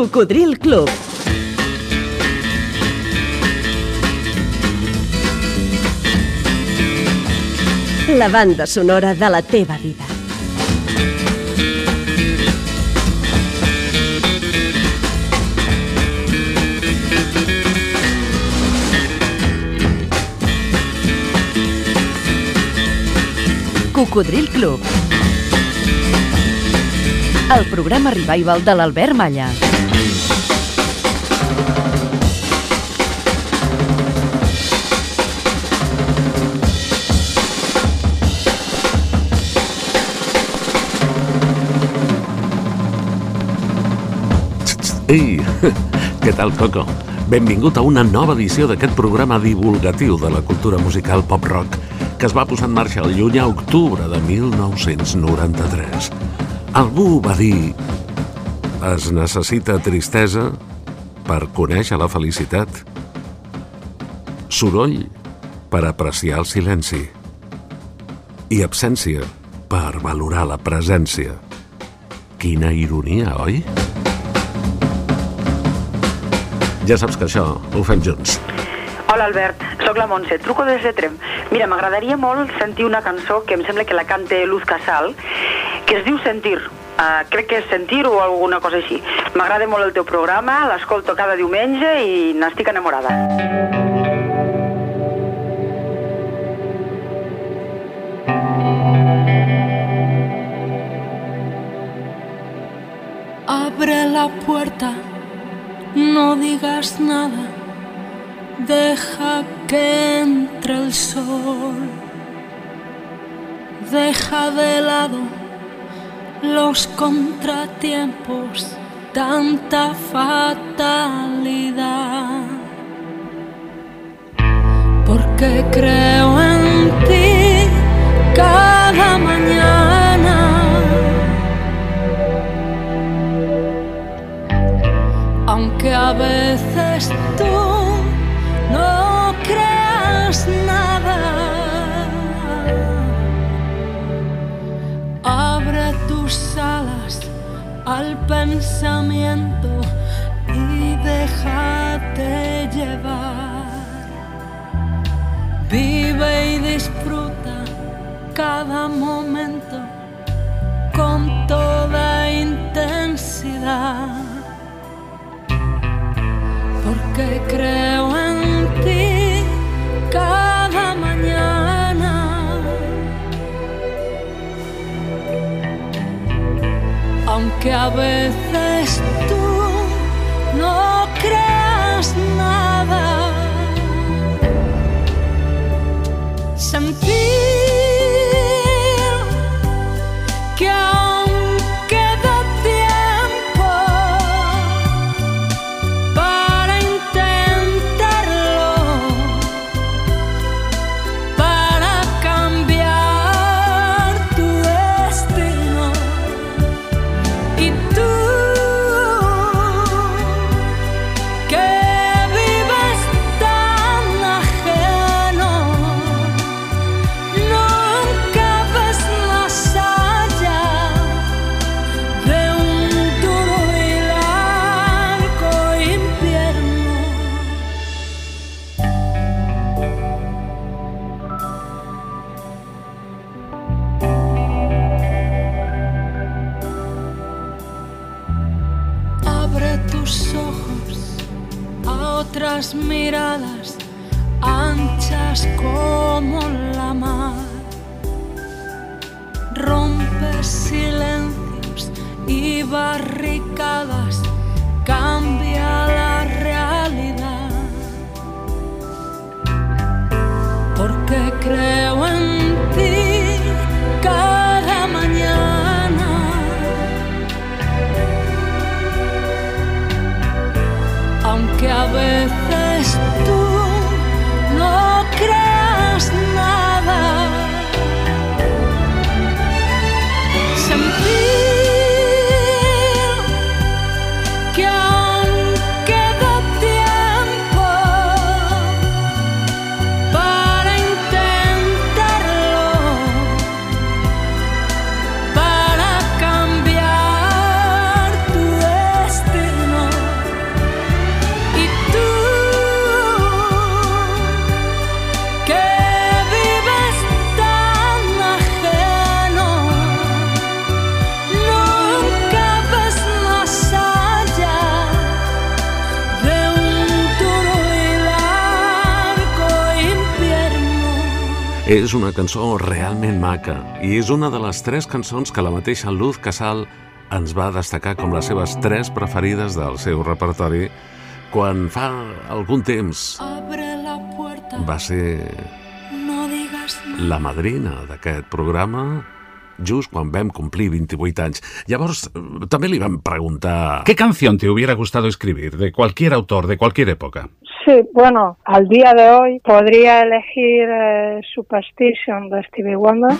Cocodril Club. La banda sonora de la teva vida. Cocodril Club. El programa revival de l'Albert Malla. Ei, què tal, Coco? Benvingut a una nova edició d'aquest programa divulgatiu de la cultura musical pop-rock que es va posar en marxa el lluny a octubre de 1993. Algú va dir... Es necessita tristesa per conèixer la felicitat. Soroll per apreciar el silenci. I absència per valorar la presència. Quina ironia, oi? Ja saps que això ho fem junts. Hola Albert, sóc la Montse, truco des de Trem. Mira, m'agradaria molt sentir una cançó que em sembla que la cante Luz Casal, que es diu Sentir. Uh, crec que és Sentir o alguna cosa així. M'agrada molt el teu programa, l'escolto cada diumenge i n'estic enamorada. Abre la puerta, no digas nada, deja que entre el sol, deja de lado los contratiempos, tanta fatalidad, porque creo en ti cada mañana. aunque a veces tú no creas nada. Al pensamiento y déjate llevar. Vive y disfruta cada momento con toda intensidad porque creo en Aunque a veces tú no creas nada, És una cançó realment maca i és una de les tres cançons que la mateixa Luz Casal ens va destacar com les seves tres preferides del seu repertori quan fa algun temps va ser la madrina d'aquest programa just quan vam complir 28 anys. Llavors, eh, també li vam preguntar... ¿Qué canción te hubiera gustado escribir de cualquier autor, de cualquier época? Bueno, al día de hoy podría elegir eh, Superstition de Stevie Wonder.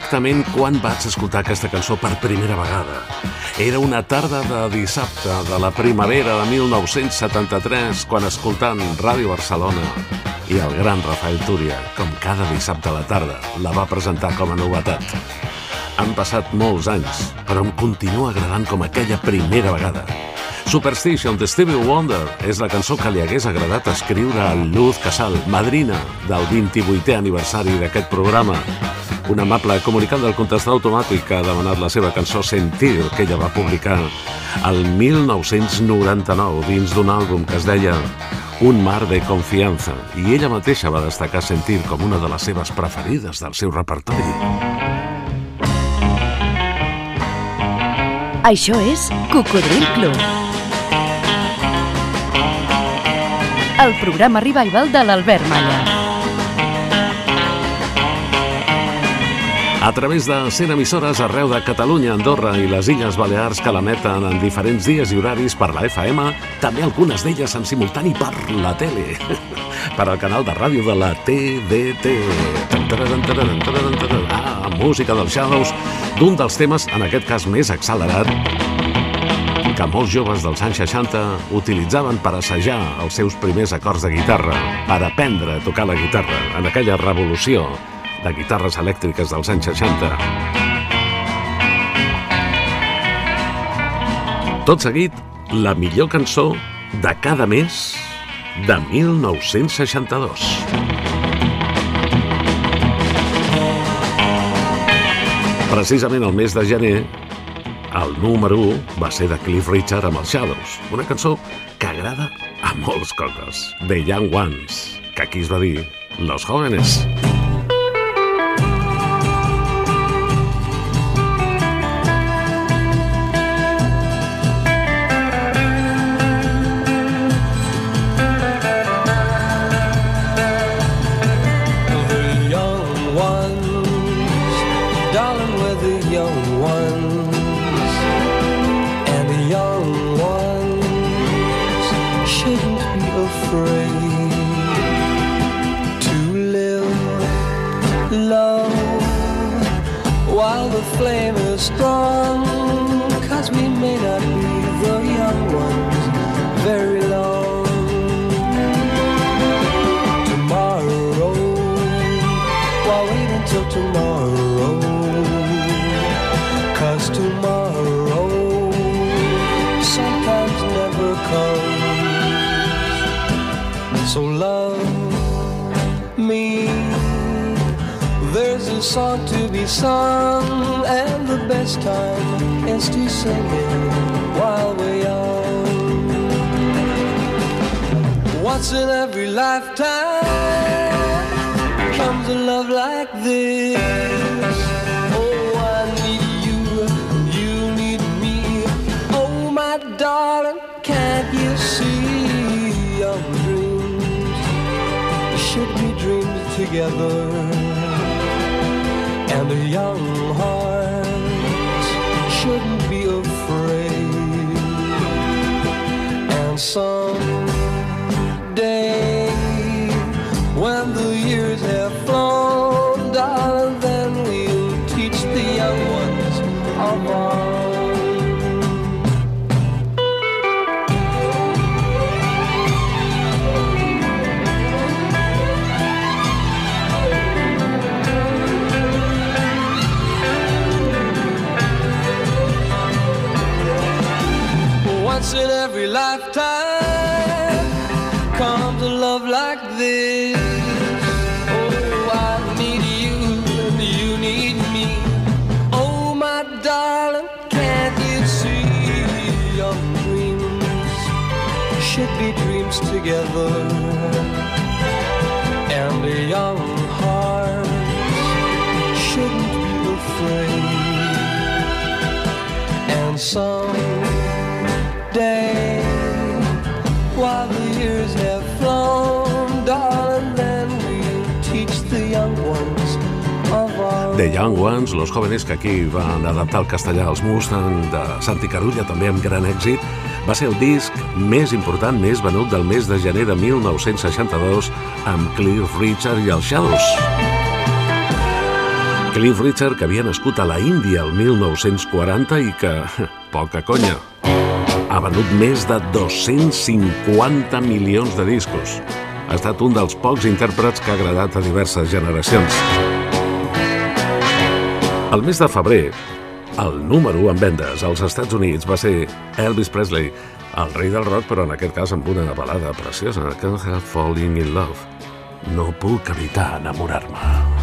Perfectament quan vaig escoltar aquesta cançó per primera vegada. Era una tarda de dissabte de la primavera de 1973, quan escoltant Ràdio Barcelona i el gran Rafael Túria, com cada dissabte a la tarda, la va presentar com a novetat. Han passat molts anys, però em continua agradant com aquella primera vegada. Superstition de Stevie Wonder és la cançó que li hagués agradat escriure a Luz Casal, madrina del 28è aniversari d'aquest programa. Un amable comunicant del contestador automàtic que ha demanat la seva cançó Sentir, que ella va publicar el 1999 dins d'un àlbum que es deia Un mar de confiança, i ella mateixa va destacar Sentir com una de les seves preferides del seu repertori. Això és Cocodril Club. El programa revival de l'Albert Malla. A través de 100 emissores arreu de Catalunya, Andorra i les Illes Balears que l'emeten en diferents dies i horaris per la FM, també algunes d'elles en simultani per la tele, per al canal de ràdio de la TDT. Ah, música dels Shadows, d'un dels temes, en aquest cas més accelerat, que molts joves dels anys 60 utilitzaven per assajar els seus primers acords de guitarra, per aprendre a tocar la guitarra en aquella revolució de guitarres elèctriques dels anys 60. Tot seguit, la millor cançó de cada mes de 1962. Precisament el mes de gener, el número 1 va ser de Cliff Richard amb els Shadows, una cançó que agrada a molts coques, The Young Ones, que aquí es va dir Los Jóvenes. The Jóvenes que aquí van adaptar al castellà als Mustang de Santi Carulla, també amb gran èxit, va ser el disc més important, més venut del mes de gener de 1962 amb Cliff Richard i els Shadows. Cliff Richard, que havia nascut a la Índia el 1940 i que, poca conya, ha venut més de 250 milions de discos. Ha estat un dels pocs intèrprets que ha agradat a diverses generacions. El mes de febrer, el número 1 en vendes als Estats Units va ser Elvis Presley, el rei del rock, però en aquest cas amb una balada preciosa, Can't Help Falling in Love. No puc evitar enamorar-me.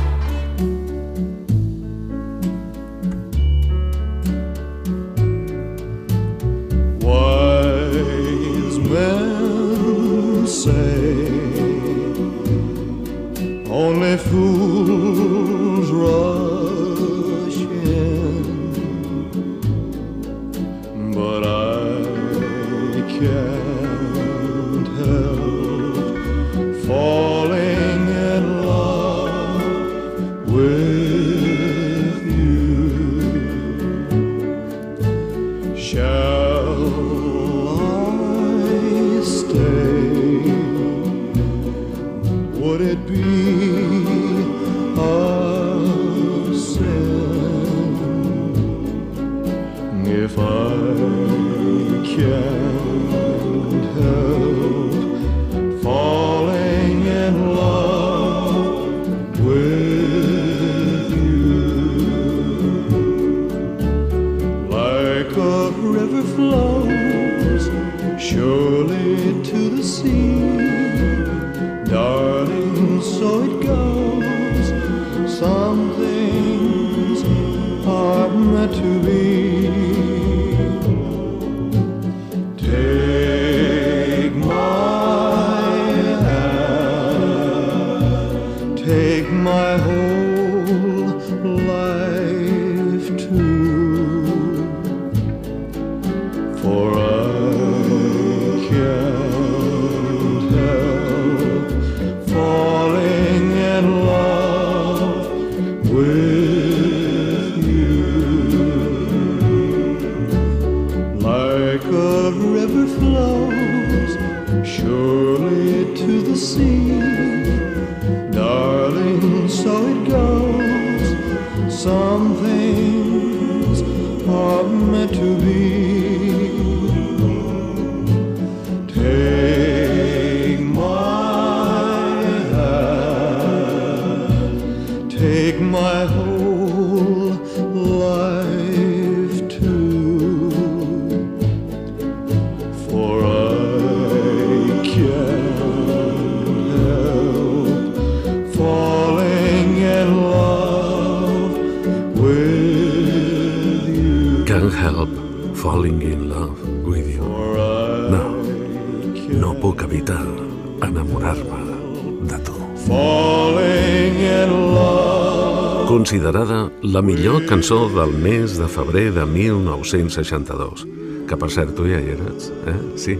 La millor cançó del mes de febrer de 1962. Que, per cert, tu ja hi eres, eh? Sí?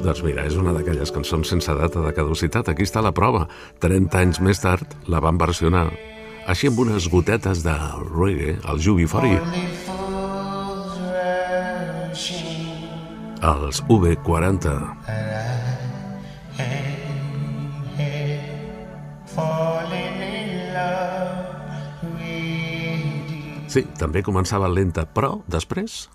Doncs mira, és una d'aquelles cançons sense data de caducitat. Aquí està la prova. 30 anys més tard la van versionar així amb unes gotetes de reggae, el UB40, els UB40. Sí, també començava lenta, però després...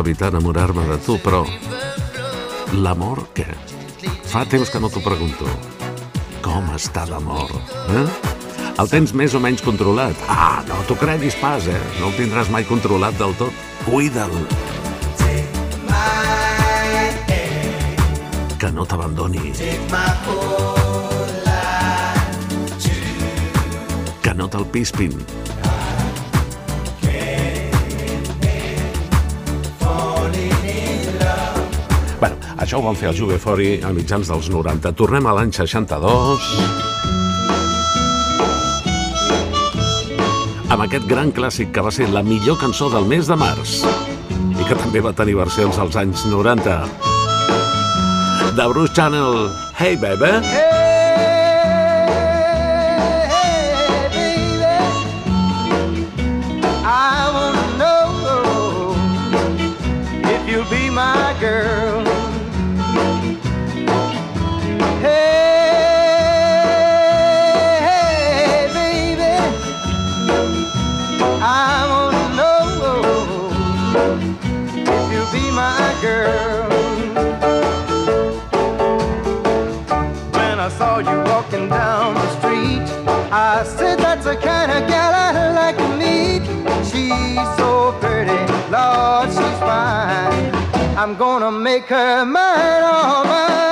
evitar enamorar-me de tu, però... L'amor, què? Fa temps que no t'ho pregunto. Com està l'amor, eh? El tens més o menys controlat? Ah, no t'ho creguis pas, eh? No el tindràs mai controlat del tot. Cuida'l. Que no t'abandoni. Que no te'l pispin. Això ho van fer el Juve Fori a mitjans dels 90. Tornem a l'any 62. Amb aquest gran clàssic que va ser la millor cançó del mes de març i que també va tenir versions als anys 90. De Bruce Channel, Hey Baby. I I'm gonna make her mine, all mine.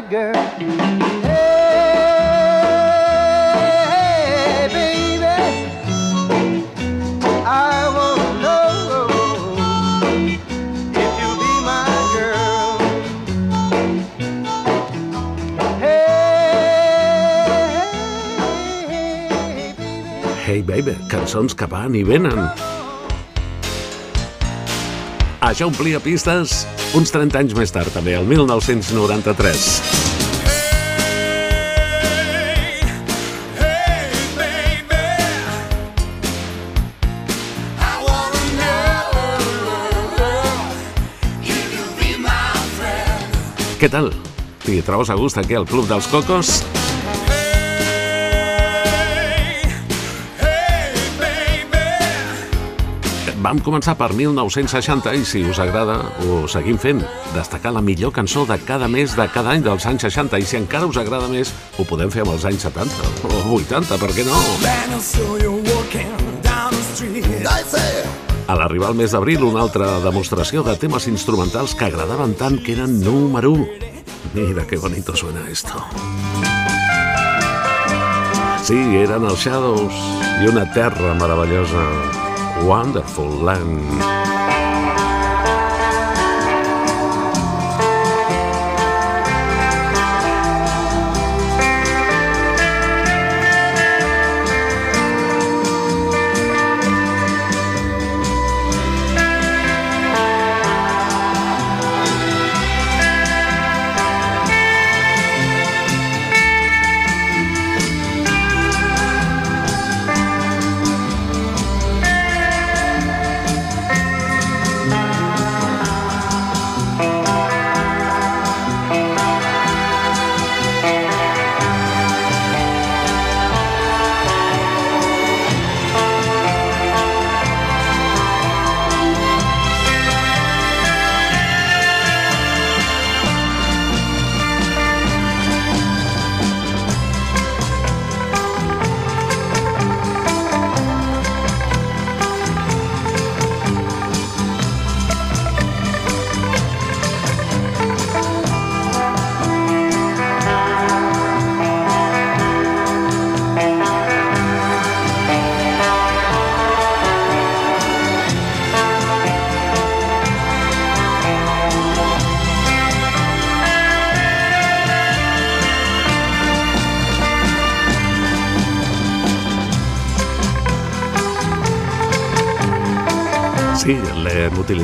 My girl. Hey, baby, I if be my girl. Hey, baby. Baby, cançons que van i venen. Això omplia pistes uns 30 anys més tard, també, el 1993. Què tal? T'hi trobes a gust aquí al Club dels Cocos? Vam començar per 1960 i si us agrada ho seguim fent. Destacar la millor cançó de cada mes de cada any dels anys 60 i si encara us agrada més ho podem fer amb els anys 70 o 80, per què no? A l'arribar al mes d'abril una altra demostració de temes instrumentals que agradaven tant que eren número 1. Mira qué bonito suena esto. Sí, eren els Shadows i una terra meravellosa. Wonderful Land.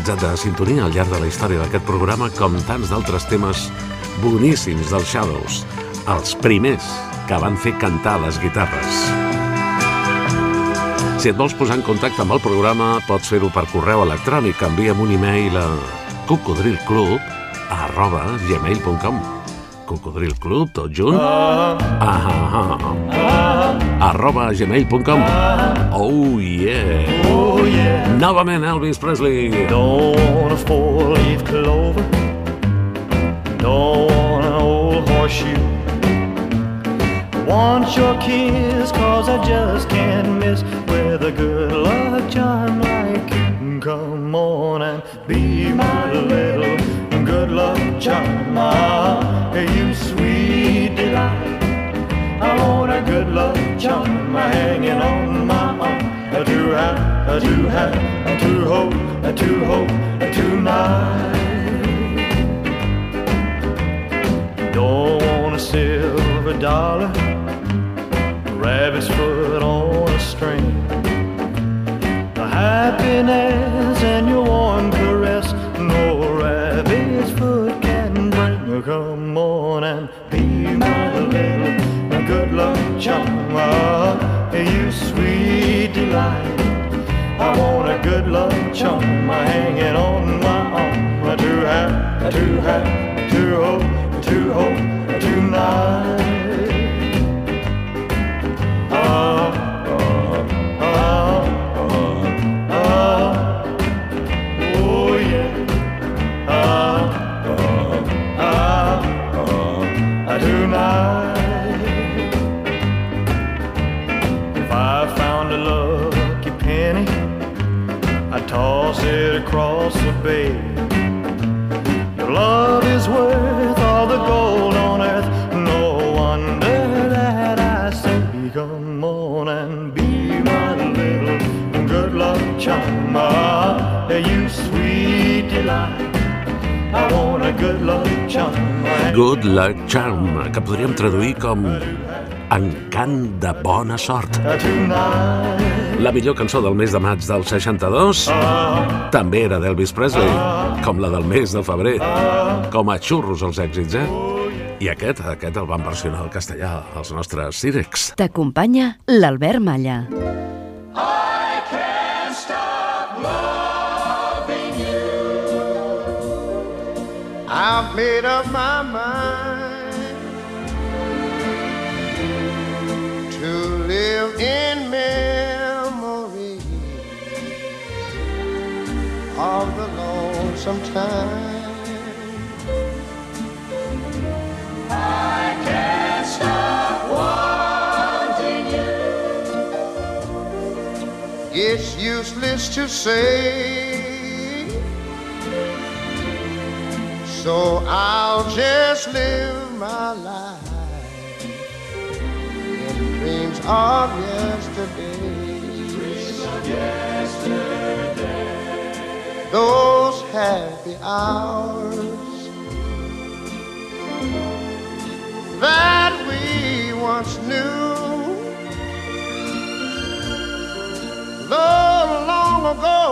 Utilitzat de sintonia al llarg de la història d'aquest programa com tants d'altres temes boníssims dels Shadows, els primers que van fer cantar les guitarres. Si et vols posar en contacte amb el programa, pots fer-ho per correu electrònic. Envia'm un e-mail a cocodrilclub arroba gmail.com cocodrilclub, tot junt ah, ah, ah, arroba gmail.com Oh yeah Oh yeah, Novament Elvis Presley don't a four-leaf clover, don't an old horseshoe. Want your kiss, cause I just can't miss with a good luck charm like. Come on and be my little good luck charm. Good luck charm hanging on my arm. To have, to have, to hope, to hope tonight. Don't want a silver dollar, rabbit's foot on a string. The happiness good luck charm. Ah, You sweet delight. I want a good luck charm hanging on my arm. To have, to have, to hold, to hold tonight. Toss it across the bay. Your love is worth all the gold on earth. No wonder that I say, come on and be my little good luck charm. Ah, you sweet delight. I want a good luck charm. Good Luck Charm, que podríem traduir com Encant de bona sort. Tonight. La millor cançó del mes de maig del 62 també era d'Elvis Presley, com la del mes de febrer, com a xurros els èxits, eh? I aquest, aquest el van versionar al castellà, els nostres Cirex. T'acompanya l'Albert Malla. I've made up my mind time. I can't stop wanting you. It's useless to say. So I'll just live my life in dreams of yesterday. Dreams of yesterday. Those happy hours that we once knew. Though long ago.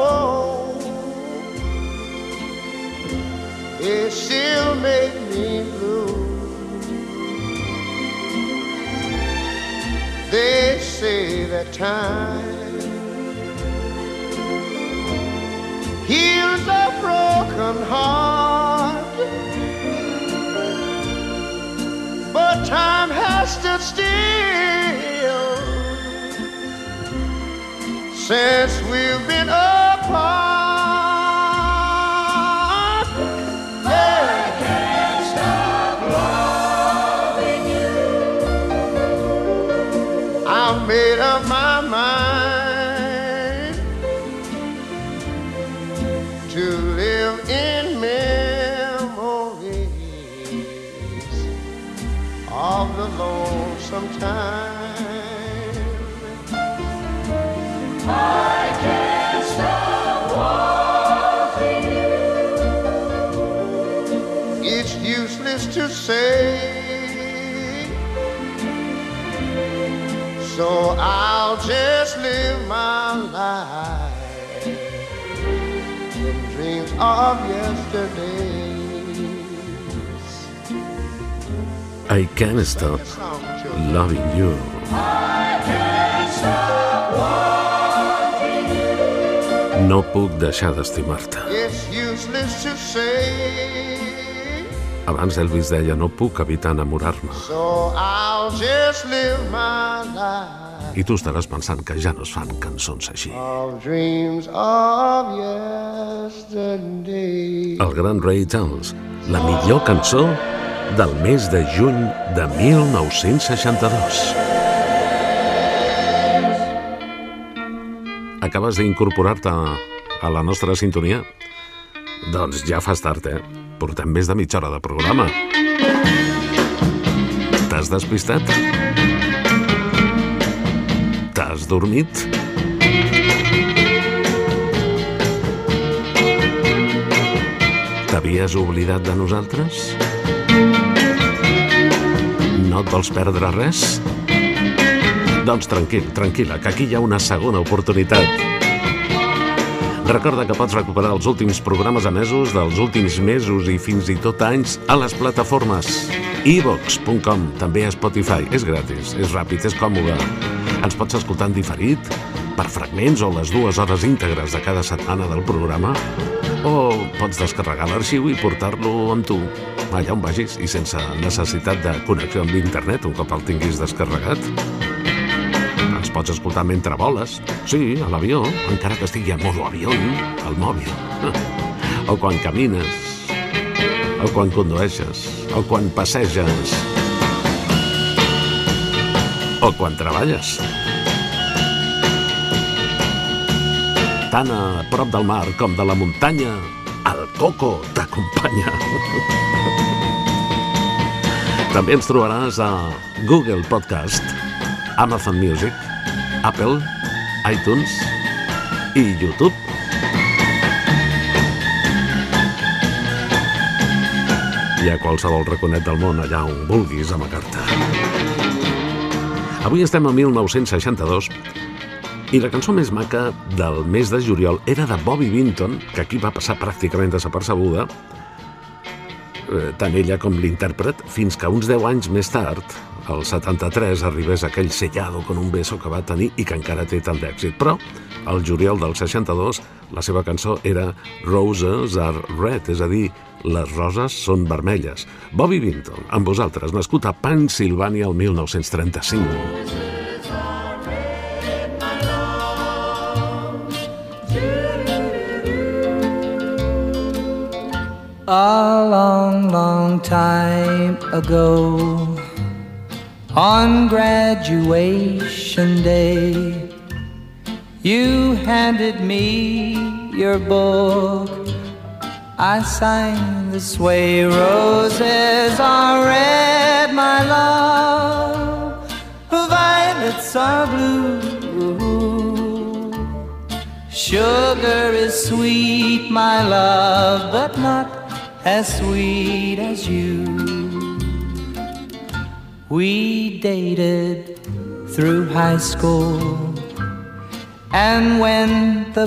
it still make me blue. They say that time heals a broken heart, but time has stood still since we've been apart. Of yesterdays. I can't stop loving you. No puc deixar d'estimar-te. Abans Elvis deia, no puc evitar enamorar-me. So I tu estaràs pensant que ja no es fan cançons així. of dreams of yesterday. El gran Ray Charles, la millor cançó del mes de juny de 1962. Acabes d'incorporar-te a la nostra sintonia? Doncs ja fas tard, eh? Portem més de mitja hora de programa. T'has despistat? T'has dormit? T'havies oblidat de nosaltres? No et vols perdre res? Doncs tranquil, tranquil·la, que aquí hi ha una segona oportunitat. Recorda que pots recuperar els últims programes emesos dels últims mesos i fins i tot anys a les plataformes evox.com, també a Spotify. És gratis, és ràpid, és còmode. Ens pots escoltar en diferit, per fragments o les dues hores íntegres de cada setmana del programa, o pots descarregar l'arxiu i portar-lo amb tu, allà on vagis i sense necessitat de connexió amb internet un cop el tinguis descarregat. Ens pots escoltar mentre voles, sí, a l'avió, encara que estigui a modo avió, al mòbil. O quan camines, o quan condueixes, o quan passeges, o quan treballes. Tant a prop del mar com de la muntanya, el coco t'acompanya. També ens trobaràs a Google Podcast, Amazon Music, Apple, iTunes i YouTube. I a qualsevol raconet del món allà on vulguis amagar-te. Avui estem a 1962 i la cançó més maca del mes de juliol era de Bobby Vinton, que aquí va passar pràcticament desapercebuda, eh, tant ella com l'intèrpret, fins que uns 10 anys més tard, el 73, arribés aquell sellado con un beso que va tenir i que encara té tant d'èxit. Però, al juliol del 62, la seva cançó era Roses are red, és a dir, les roses són vermelles. Bobby Vinton, amb vosaltres, nascut a Pennsylvania el 1935. A long, long time ago, on graduation day, you handed me your book. I signed this way Roses are red, my love, violets are blue. Sugar is sweet, my love, but not as sweet as you. We dated through high school, and when the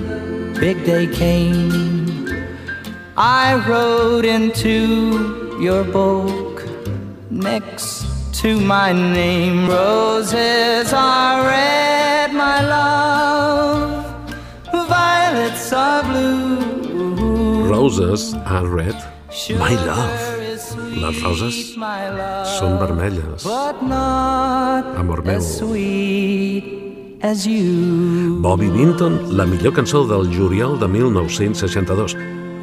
big day came, I wrote into your book next to my name. Roses are red, my love, violets are blue. Roses are red, my love. Les roses són vermelles. Amor meu. as sweet as you. Bobby Vinton, la millor cançó del juliol de 1962.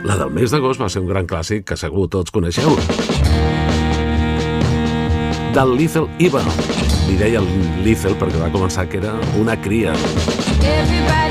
La del mes d'agost va ser un gran clàssic que segur tots coneixeu. Del Lethal Eva. Li deia Lethal perquè va començar que era una cria. Everybody's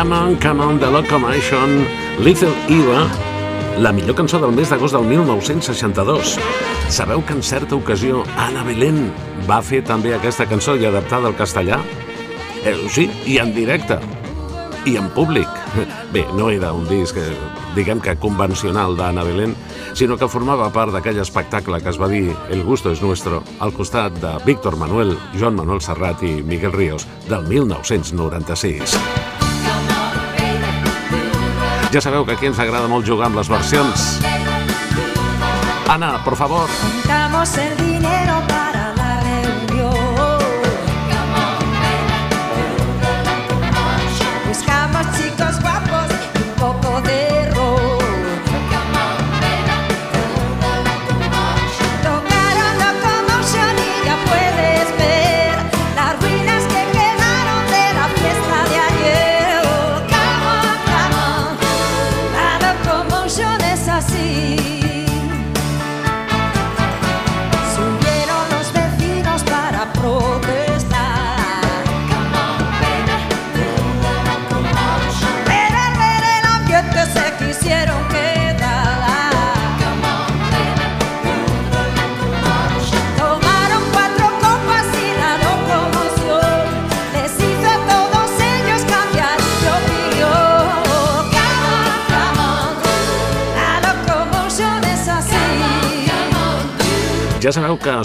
Come on, come on, The Locomotion, Little Eva, la millor cançó del mes d'agost del 1962. Sabeu que en certa ocasió Anna Belén va fer també aquesta cançó i adaptada al castellà? Eh, sí, i en directe. I en públic. Bé, no era un disc, eh, diguem que convencional d'Anna Belén, sinó que formava part d'aquell espectacle que es va dir El gusto es nuestro, al costat de Víctor Manuel, Joan Manuel Serrat i Miguel Ríos, del 1996. Ja sabeu que aquí ens agrada molt jugar amb les versions. Ana, por favor. Juntamos el dinero para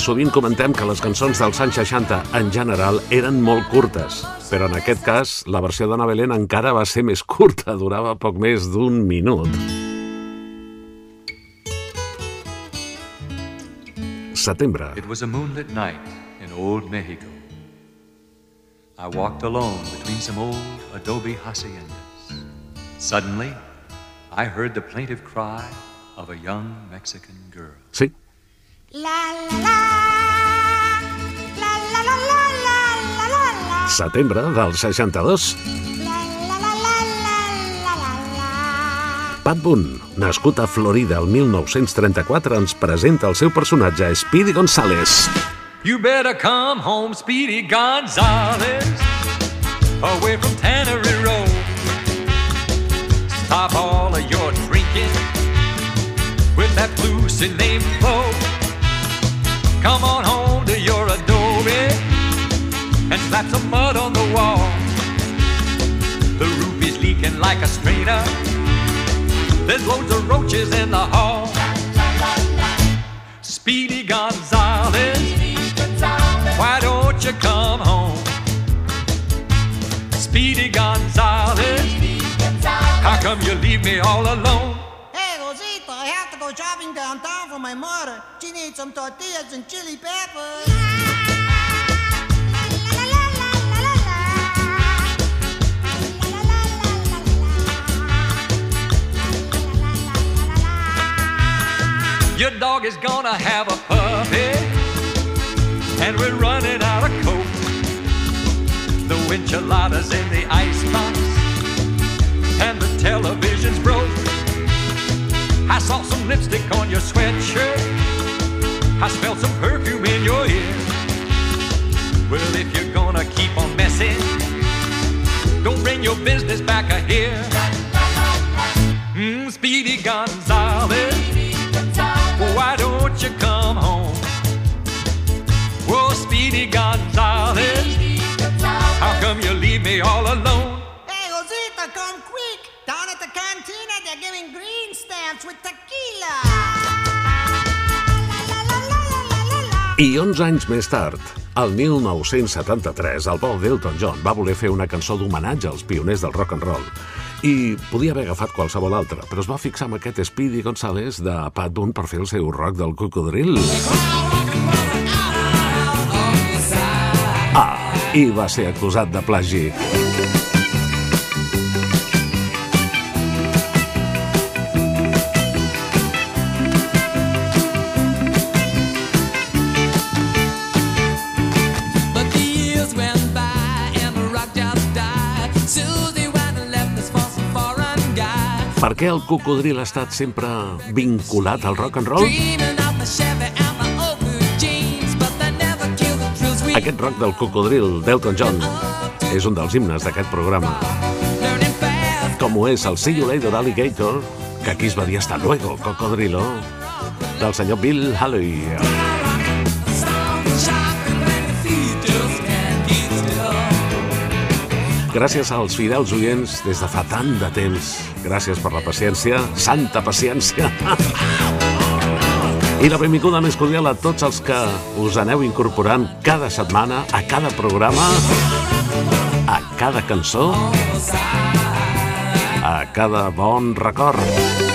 sovint comentem que les cançons dels anys 60 en general eren molt curtes, però en aquest cas la versió d'Anna Belén encara va ser més curta, durava poc més d'un minut. Setembre. It was a moonlit night in old Mexico. I walked alone between some old adobe haciendas. Suddenly, I heard the plaintive cry of a young Mexican girl. Sí, setembre del 62. Pat Boone, nascut a Florida el 1934, ens presenta el seu personatge Speedy González. You better come home, Speedy Gonzales, away from Tannery Road. Stop all of your drinking with that blue name flow. Come on home to your adobe and slap some mud on the wall. The roof is leaking like a strainer. There's loads of roaches in the hall. Speedy Gonzales, why don't you come home? Speedy Gonzales, how come you leave me all alone? Shopping downtown for my mother. She needs some tortillas and chili peppers. Your dog is gonna have a puppy, and we're running out of coke. The enchiladas in the icebox, and the television's broke. I saw some lipstick on your sweatshirt. I smelled some perfume in your ear. Well, if you're gonna keep on messing, don't bring your business back here. Mm, Speedy Gonzales, why don't you come home? Whoa, Speedy Gonzales, how come you leave me all alone? They're giving green stamps with tequila. I 11 anys més tard, el 1973, el Paul d'Elton John va voler fer una cançó d'homenatge als pioners del rock and roll i podia haver agafat qualsevol altra, però es va fixar amb aquest Speedy Gonzales de Pat Boone per fer el seu rock del cocodril. Ah, i va ser acusat de plagi. Per què el cocodril ha estat sempre vinculat al rock and roll? Aquest rock del cocodril d'Elton John és un dels himnes d'aquest programa. Com ho és el See You Later Alligator, que aquí es va dir hasta luego, cocodrilo, del senyor Bill Haley. Gràcies als fidels oients des de fa tant de temps. Gràcies per la paciència, santa paciència. I la benvinguda més cordial a tots els que us aneu incorporant cada setmana, a cada programa, a cada cançó, a cada bon record.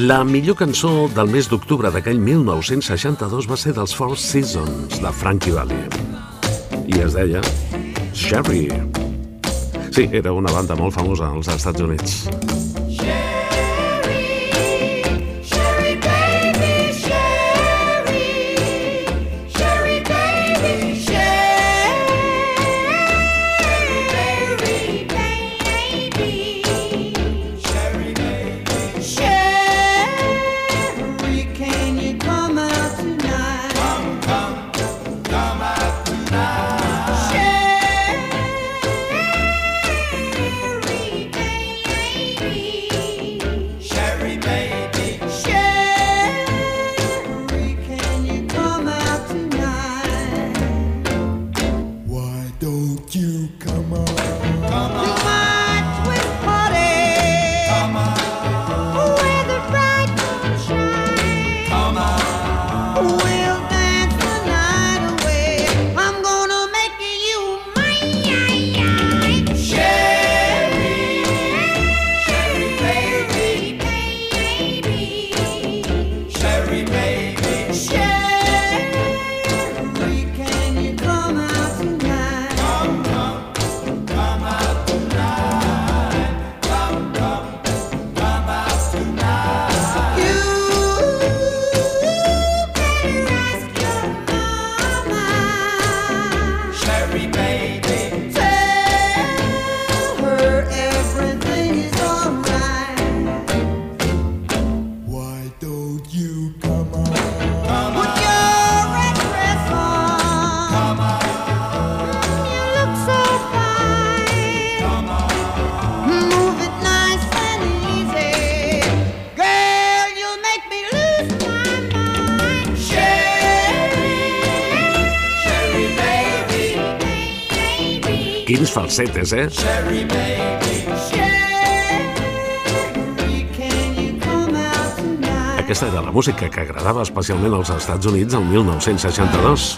La millor cançó del mes d'octubre d'aquell 1962 va ser dels Four Seasons, de Frankie Valli. I es deia Sherry. Sí, era una banda molt famosa als Estats Units. Falsetes, eh? Sherry? Aquesta era la música que agradava especialment als Estats Units el 1962.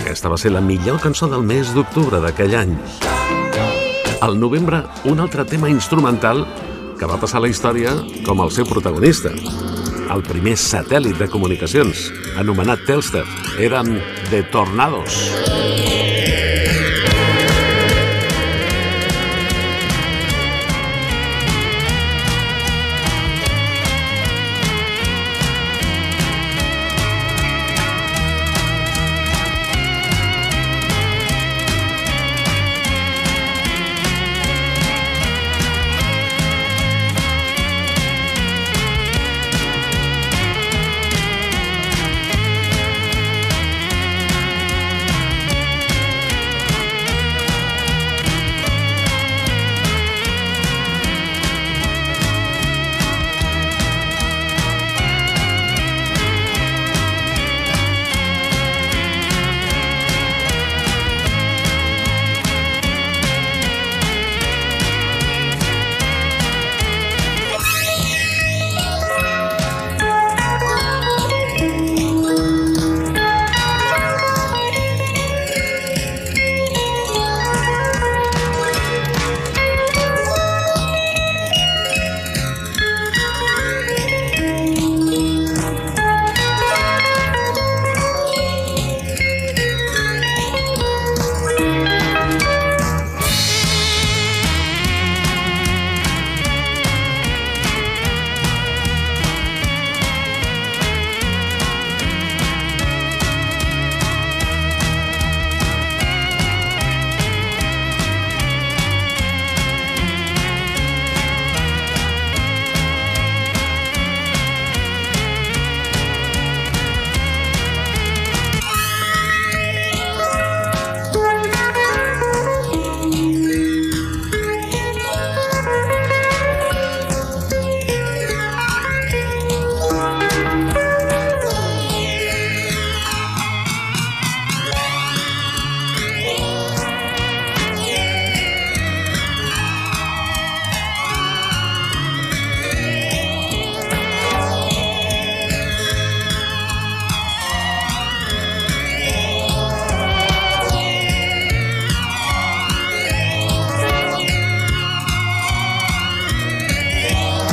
Aquesta va ser la millor cançó del mes d'octubre d'aquell any. Al novembre, un altre tema instrumental que va passar a la història com el seu protagonista. El primer satèl·lit de comunicacions, anomenat Telstar, eren The Tornados.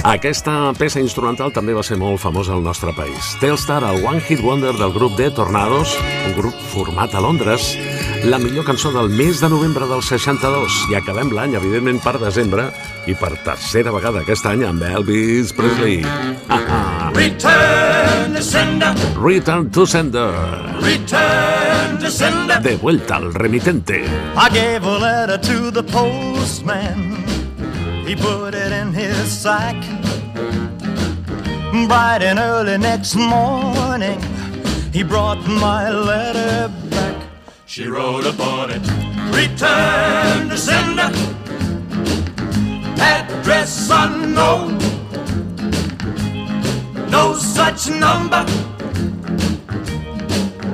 Aquesta peça instrumental també va ser molt famosa al nostre país. Telstar, el One Hit Wonder del grup de Tornados, un grup format a Londres, la millor cançó del mes de novembre del 62. I acabem l'any, evidentment, per desembre, i per tercera vegada aquest any amb Elvis Presley. Return to sender, Return to Sender. return to sender. De vuelta al remitente. I gave a letter to the postman. He put it in his sack. Bright and early next morning, he brought my letter back. She wrote upon it, return to sender. Address unknown. No such number.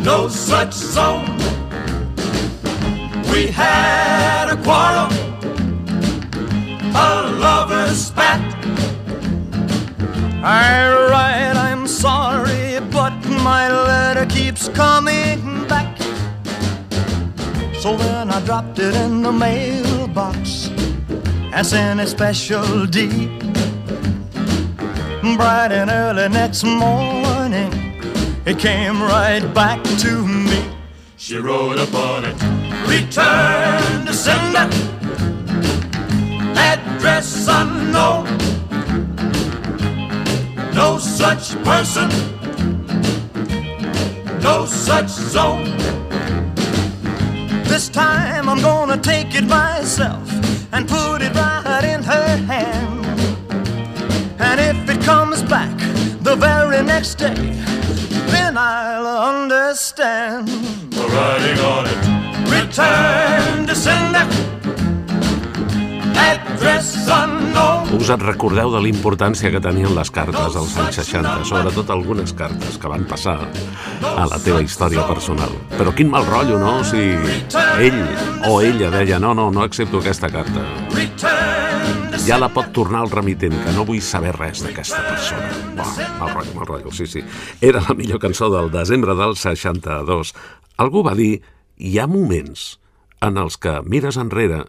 No such zone. We had a quarrel. A lover's spat. Write, I'm sorry, but my letter keeps coming back. So then I dropped it in the mailbox and sent a special deed. Bright and early next morning, it came right back to me. She wrote upon it, return to sender. Address unknown. No such person. No such zone. This time I'm gonna take it myself and put it right in her hand. And if it comes back the very next day, then I'll understand. Writing on it, return to sender. Us en recordeu de la importància que tenien les cartes als anys 60, sobretot algunes cartes que van passar a la teva història personal. Però quin mal rotllo, no? Si ell o ella deia no, no, no accepto aquesta carta. Ja la pot tornar al remitent, que no vull saber res d'aquesta persona. Buah, mal rotllo, mal rotllo, sí, sí. Era la millor cançó del desembre del 62. Algú va dir, hi ha moments en els que mires enrere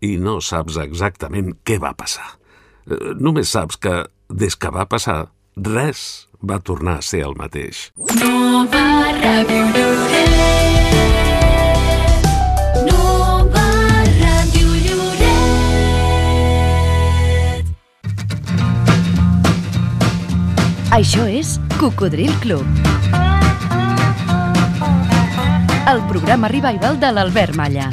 i no saps exactament què va passar. Eh, Només saps que, des que va passar, res va tornar a ser el mateix. Ràdio Lloret. Nova Ràdio Lloret. Això és Cocodril Club. El programa revival de l'Albert Malla.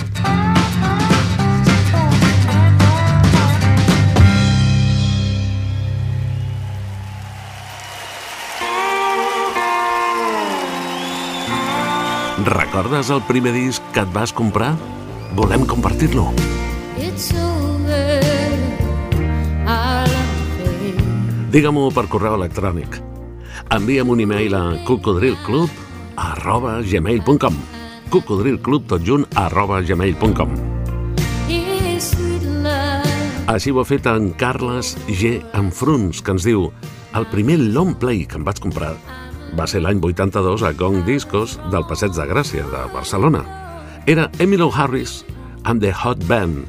Recordes el primer disc que et vas comprar? Volem compartir-lo. Digue-m'ho per correu electrònic. Envia'm un e-mail a cocodrilclub arroba gmail.com cocodrilclub tot junt arroba gmail.com. Així ho ha fet en Carles G. Enfruns, que ens diu el primer long play que em vaig comprar va ser l'any 82 a Gong Discos del Passeig de Gràcia de Barcelona. Era Emilio Harris and the Hot Band.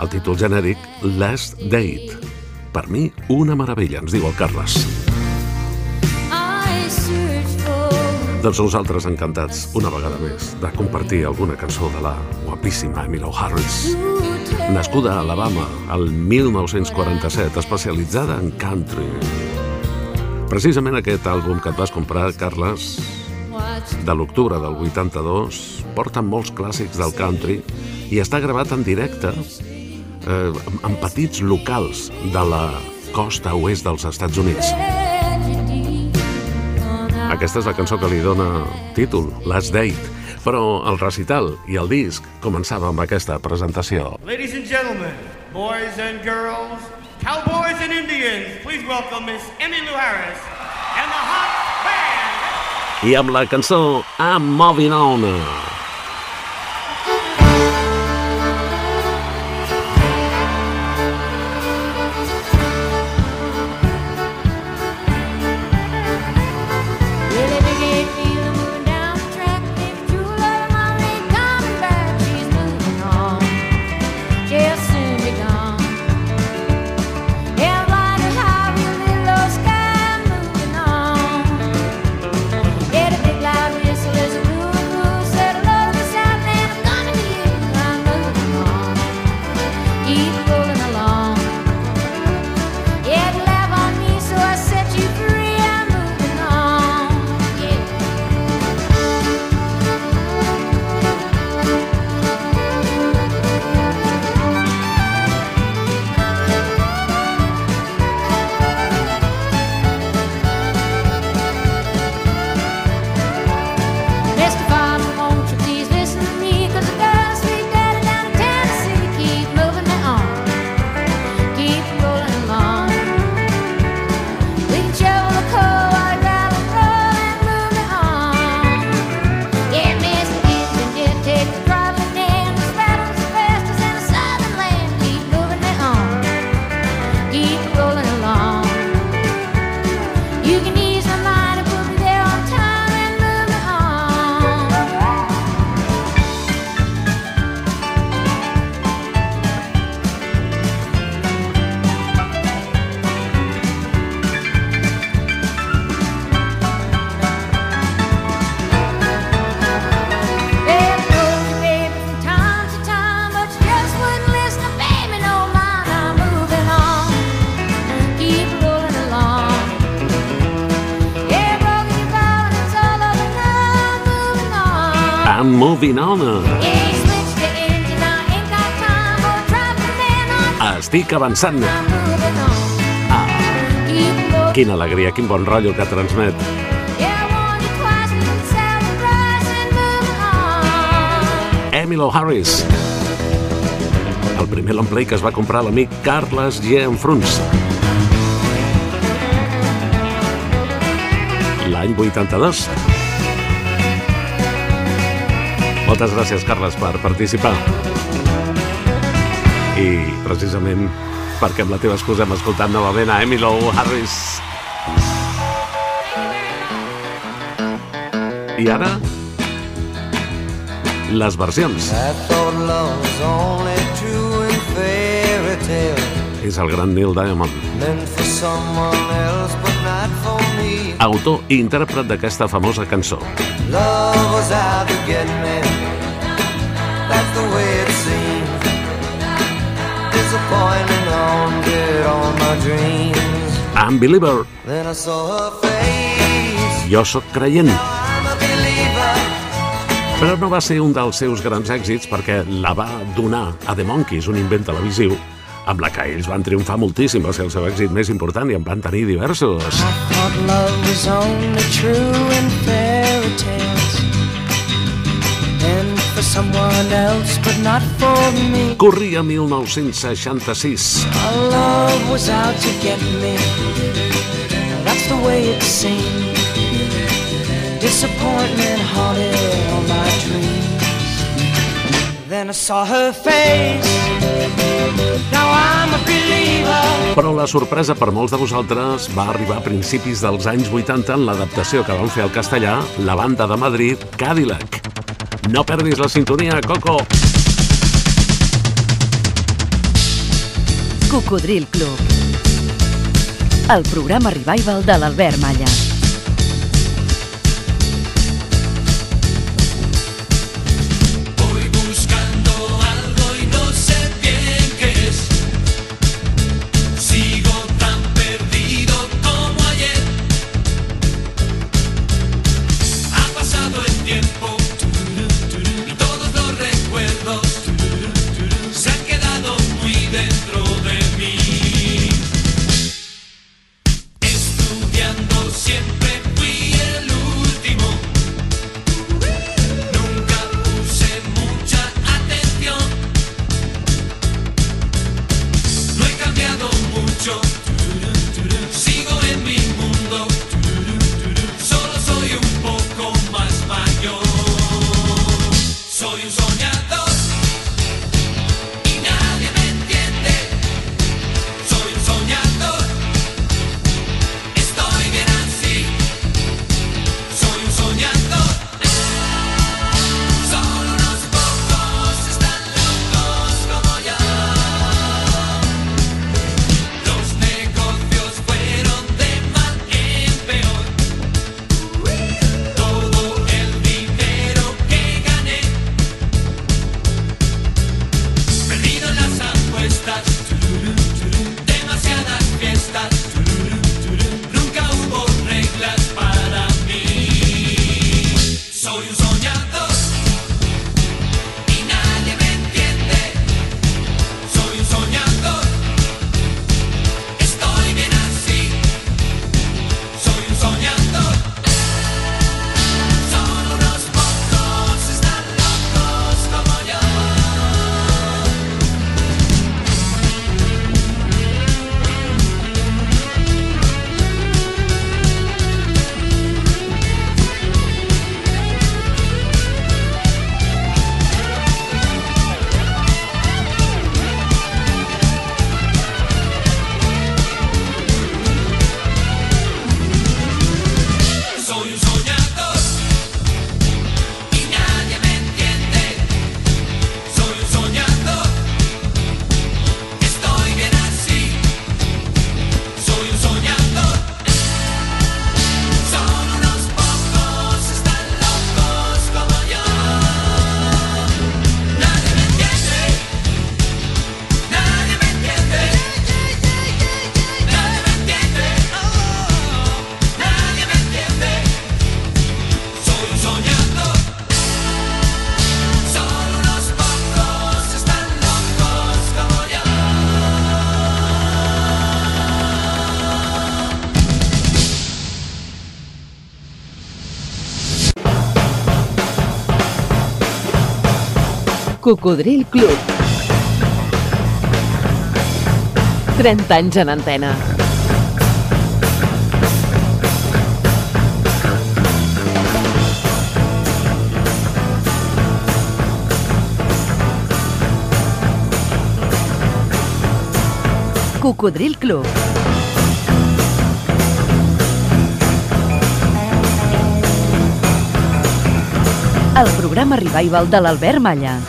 El títol genèric Last Date. Per mi, una meravella, ens diu el Carles. Doncs nosaltres encantats, una vegada més, de compartir alguna cançó de la guapíssima Emilio Harris. Nascuda a Alabama el 1947, especialitzada en country. Precisament aquest àlbum que et vas comprar, Carles, de l'octubre del 82, porta molts clàssics del country i està gravat en directe eh, en petits locals de la costa oest dels Estats Units. Aquesta és la cançó que li dona títol, Last Date, però el recital i el disc començava amb aquesta presentació. Ladies and gentlemen, boys and girls, cowboys and Indians, please welcome Miss Emmy Lou Harris and the Hot Band. I amb la cançó I'm Moving On. Moving on. Estic avançant. Ah, quina alegria, quin bon rotllo que transmet. Emilo Harris. El primer long play que es va comprar l'amic Carles G. Enfruns. L'any 82. Moltes gràcies, Carles, per participar. I precisament perquè amb la teva excusa hem escoltat novament a Emilo Harris. I ara, les versions. És el gran Neil Diamond, autor i intèrpret d'aquesta famosa cançó. Love was out to get me. Unbeliever, I her face. jo sóc creient. I'm believer. Però no va ser un dels seus grans èxits perquè la va donar a The Monkeys, un invent televisiu, amb la que ells van triomfar moltíssim, va ser el seu èxit més important i en van tenir diversos. Thought it seemed. Disappointment haunted all my dreams. Then I saw her face. Now I'm a believer. Però la sorpresa per molts de vosaltres va arribar a principis dels anys 80 en l'adaptació que van fer al castellà la banda de Madrid, Cadillac. No perdis la sintonia, Coco! Cocodril Club. El programa revival de l'Albert Malla. Cocodril Club. 30 anys en antena. Cocodril Club. El programa Revival de l'Albert Malla.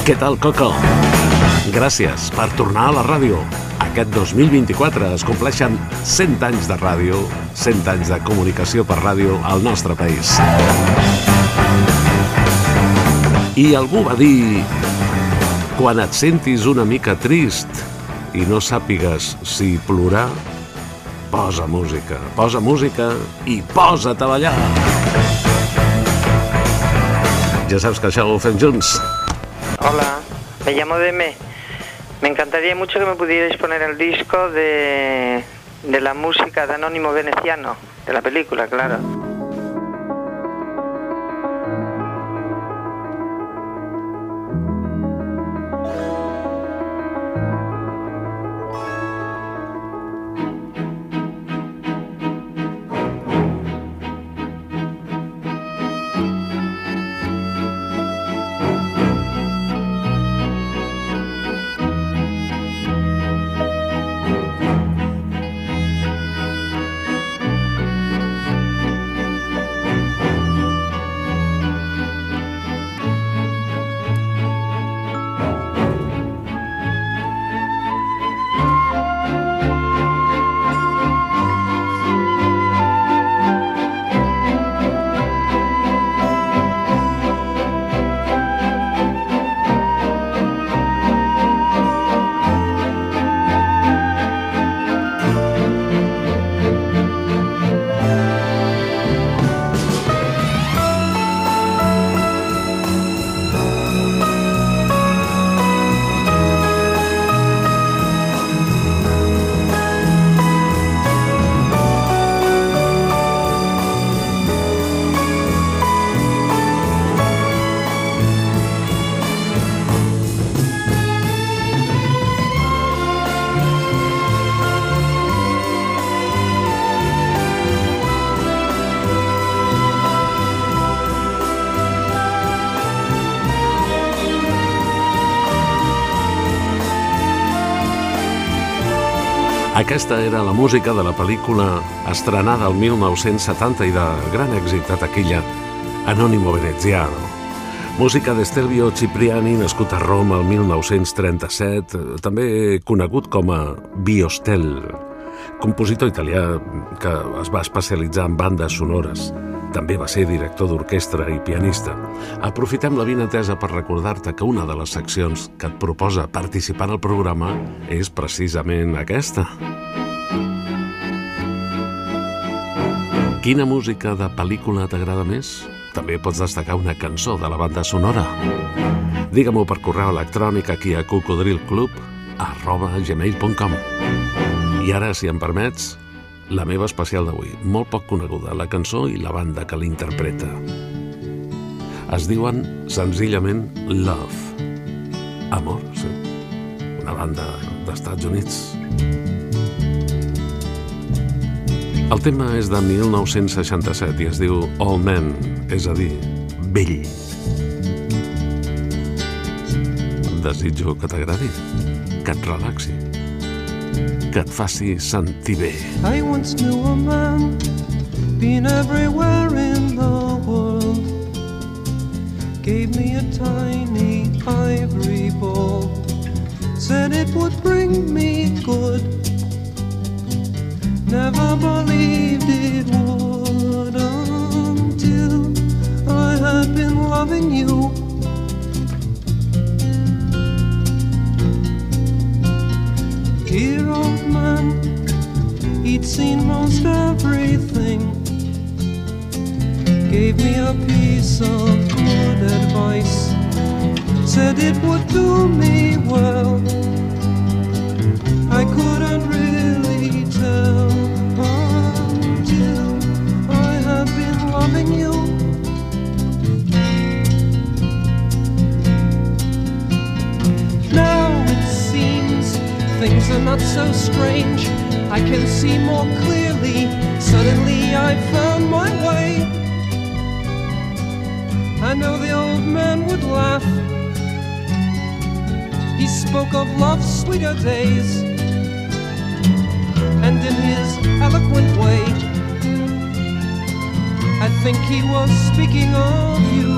Què tal, Coco? Gràcies per tornar a la ràdio. Aquest 2024 es compleixen 100 anys de ràdio, 100 anys de comunicació per ràdio al nostre país. I algú va dir... Quan et sentis una mica trist i no sàpigues si plorar, posa música, posa música i posa't a ballar. Ja saps que això ho fem junts. Hola, me llamo Deme. Me encantaría mucho que me pudierais poner el disco de, de la música de Anónimo Veneciano, de la película, claro. Aquesta era la música de la pel·lícula estrenada el 1970 i de gran èxit a taquilla, Anónimo Veneziano. Música d'Estelvio Cipriani, nascut a Roma el 1937, també conegut com a Biostel, compositor italià que es va especialitzar en bandes sonores. També va ser director d'orquestra i pianista. Aprofitem la vinatesa per recordar-te que una de les seccions que et proposa participar el programa és precisament aquesta. Quina música de pel·lícula t'agrada més? També pots destacar una cançó de la banda sonora. Digue-m'ho per correu electrònic aquí a cocodrilclub arroba gmail.com I ara, si em permets, la meva especial d'avui, molt poc coneguda, la cançó i la banda que l'interpreta. Es diuen senzillament Love. Amor, sí. Una banda d'Estats Units. El tema és de 1967 i es diu All Men, és a dir, vell. Desitjo que t'agradi, que et relaxi, que et faci sentir bé. I once knew a man, been everywhere in the world. Gave me a tiny ivory ball, said it would bring me good. Never believed it would until I had been loving you. Dear old man, he'd seen most everything. Gave me a piece of good advice, said it would do me well. I couldn't things are not so strange. I can see more clearly. Suddenly I found my way. I know the old man would laugh. He spoke of love's sweeter days. In his eloquent way, I think he was speaking of you.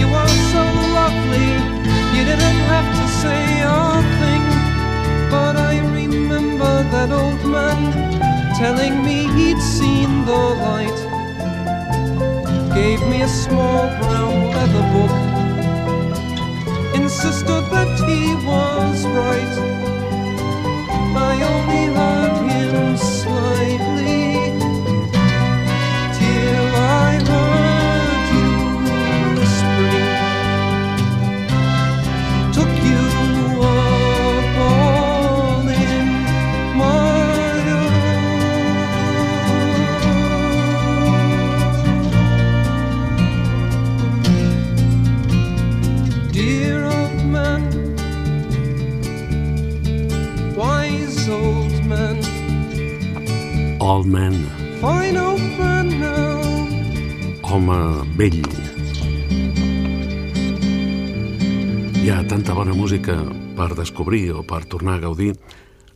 You are so lovely, you didn't have to say a thing. But I remember that old man telling me he'd seen the light. Gave me a small brown leather book, insisted that he was right. I only Old Man, home vell. Hi ha tanta bona música per descobrir o per tornar a gaudir.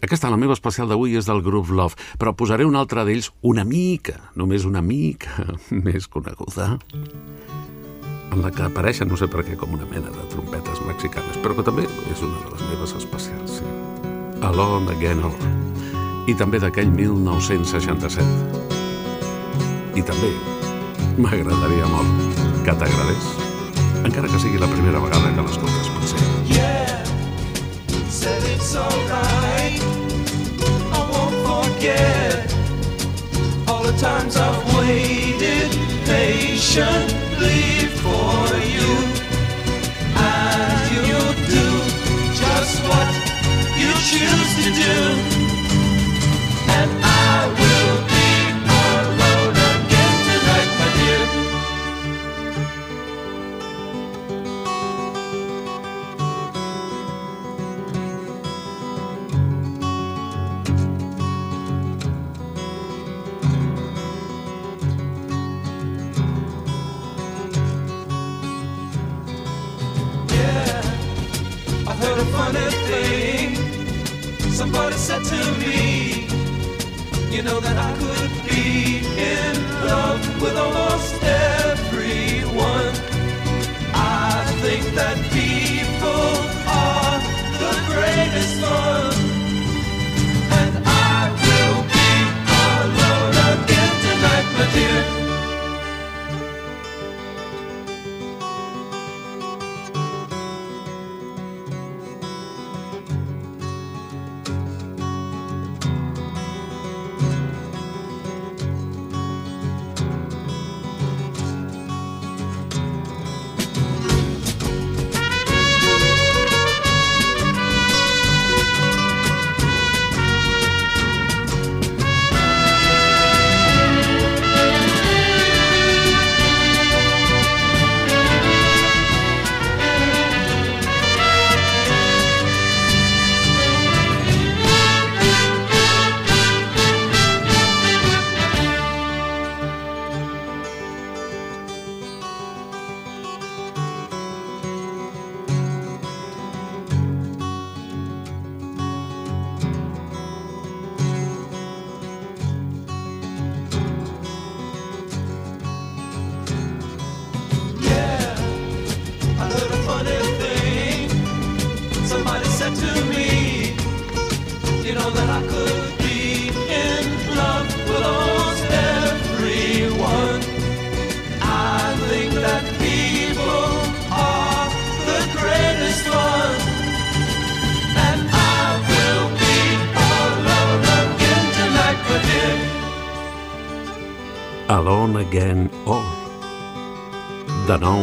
Aquesta, la meva especial d'avui, és del grup Love, però posaré un altre d'ells una mica, només una mica més coneguda, en la que apareixen, no sé per què, com una mena de trompetes mexicanes, però que també és una de les meves especials, sí. Alone Again All. I també d'aquell 1967. I també m'agradaria molt que t'agradés, encara que sigui la primera vegada que l'escoltes potser. Yeah, said it's alright. I won't forget all the times I've waited patiently for you. And you'll do just what you choose to do. Heard a funny thing. Somebody said to me, know that I could be in love with almost everyone. I think that people are the greatest fun. And I will be alone again tonight, my dear.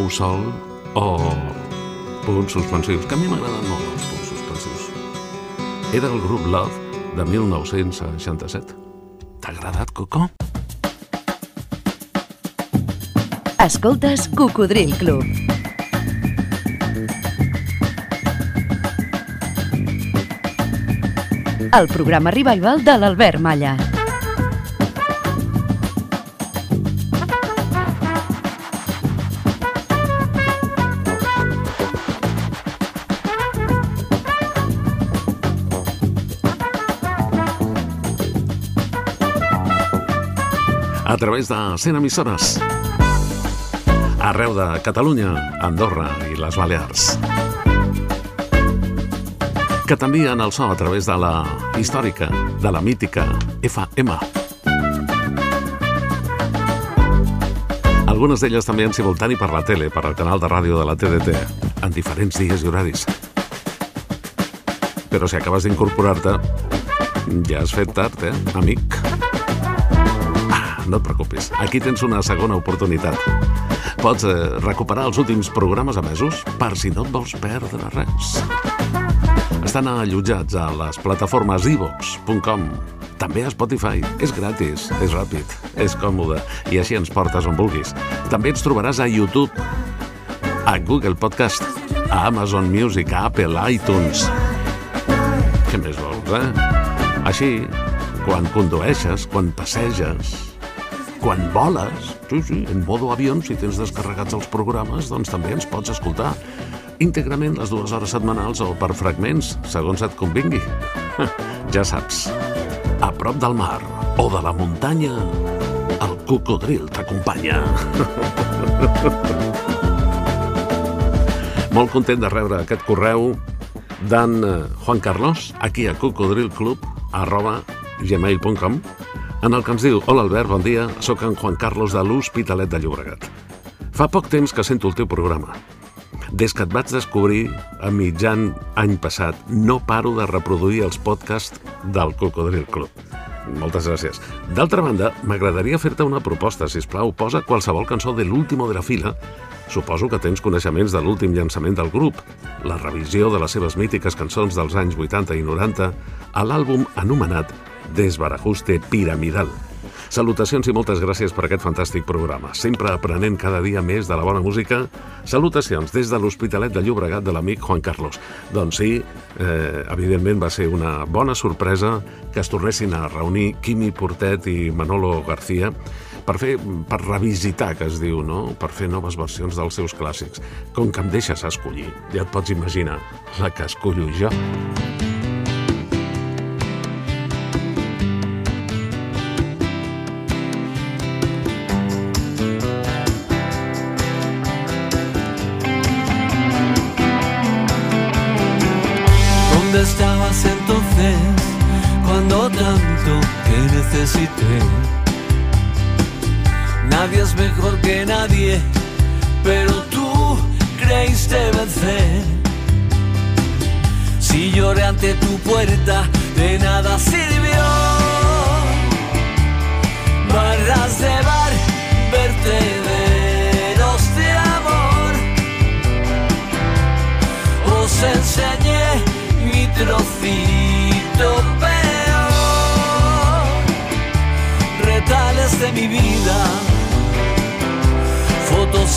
Sol o punts suspensius, que a mi m'agraden molt els punts suspensius. Era el grup Love de 1967. T'ha agradat, Coco? Escoltes Cocodril Club. el programa revival de l'Albert Malla. A través de 100 emissores. Arreu de Catalunya, Andorra i les Balears. Que t'envien el so a través de la històrica, de la mítica FM. Algunes d'elles també en simultani per la tele, per al canal de ràdio de la TDT, en diferents dies i horaris. Però si acabes d'incorporar-te, ja has fet tard, eh, amic? No et preocupis, aquí tens una segona oportunitat. Pots eh, recuperar els últims programes emesos per si no et vols perdre res. Estan allotjats a les plataformes ivox.com, també a Spotify. És gratis, és ràpid, és còmode i així ens portes on vulguis. També ens trobaràs a YouTube, a Google Podcast, a Amazon Music, a Apple, iTunes. Què més vols, eh? Així, quan condueixes, quan passeges, quan voles, sí, sí, en modo avió, si tens descarregats els programes, doncs també ens pots escoltar íntegrament les dues hores setmanals o per fragments, segons et convingui. Ja saps, a prop del mar o de la muntanya, el cocodril t'acompanya. Molt content de rebre aquest correu d'en eh, Juan Carlos, aquí a cocodrilclub, arroba gmail.com, en el que ens diu Hola Albert, bon dia, sóc en Juan Carlos de l'Hospitalet de Llobregat. Fa poc temps que sento el teu programa. Des que et vaig descobrir a mitjan any passat, no paro de reproduir els podcasts del Cocodril Club. Moltes gràcies. D'altra banda, m'agradaria fer-te una proposta, si plau, Posa qualsevol cançó de l'último de la fila. Suposo que tens coneixements de l'últim llançament del grup, la revisió de les seves mítiques cançons dels anys 80 i 90 a l'àlbum anomenat Desbarajuste Piramidal. Salutacions i moltes gràcies per aquest fantàstic programa. Sempre aprenent cada dia més de la bona música. Salutacions des de l'Hospitalet de Llobregat de l'amic Juan Carlos. Doncs sí, eh, evidentment va ser una bona sorpresa que es tornessin a reunir Quimi Portet i Manolo García per fer, per revisitar, que es diu, no? Per fer noves versions dels seus clàssics. Com que em deixes escollir, ja et pots imaginar la que escollo jo.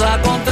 Fotos a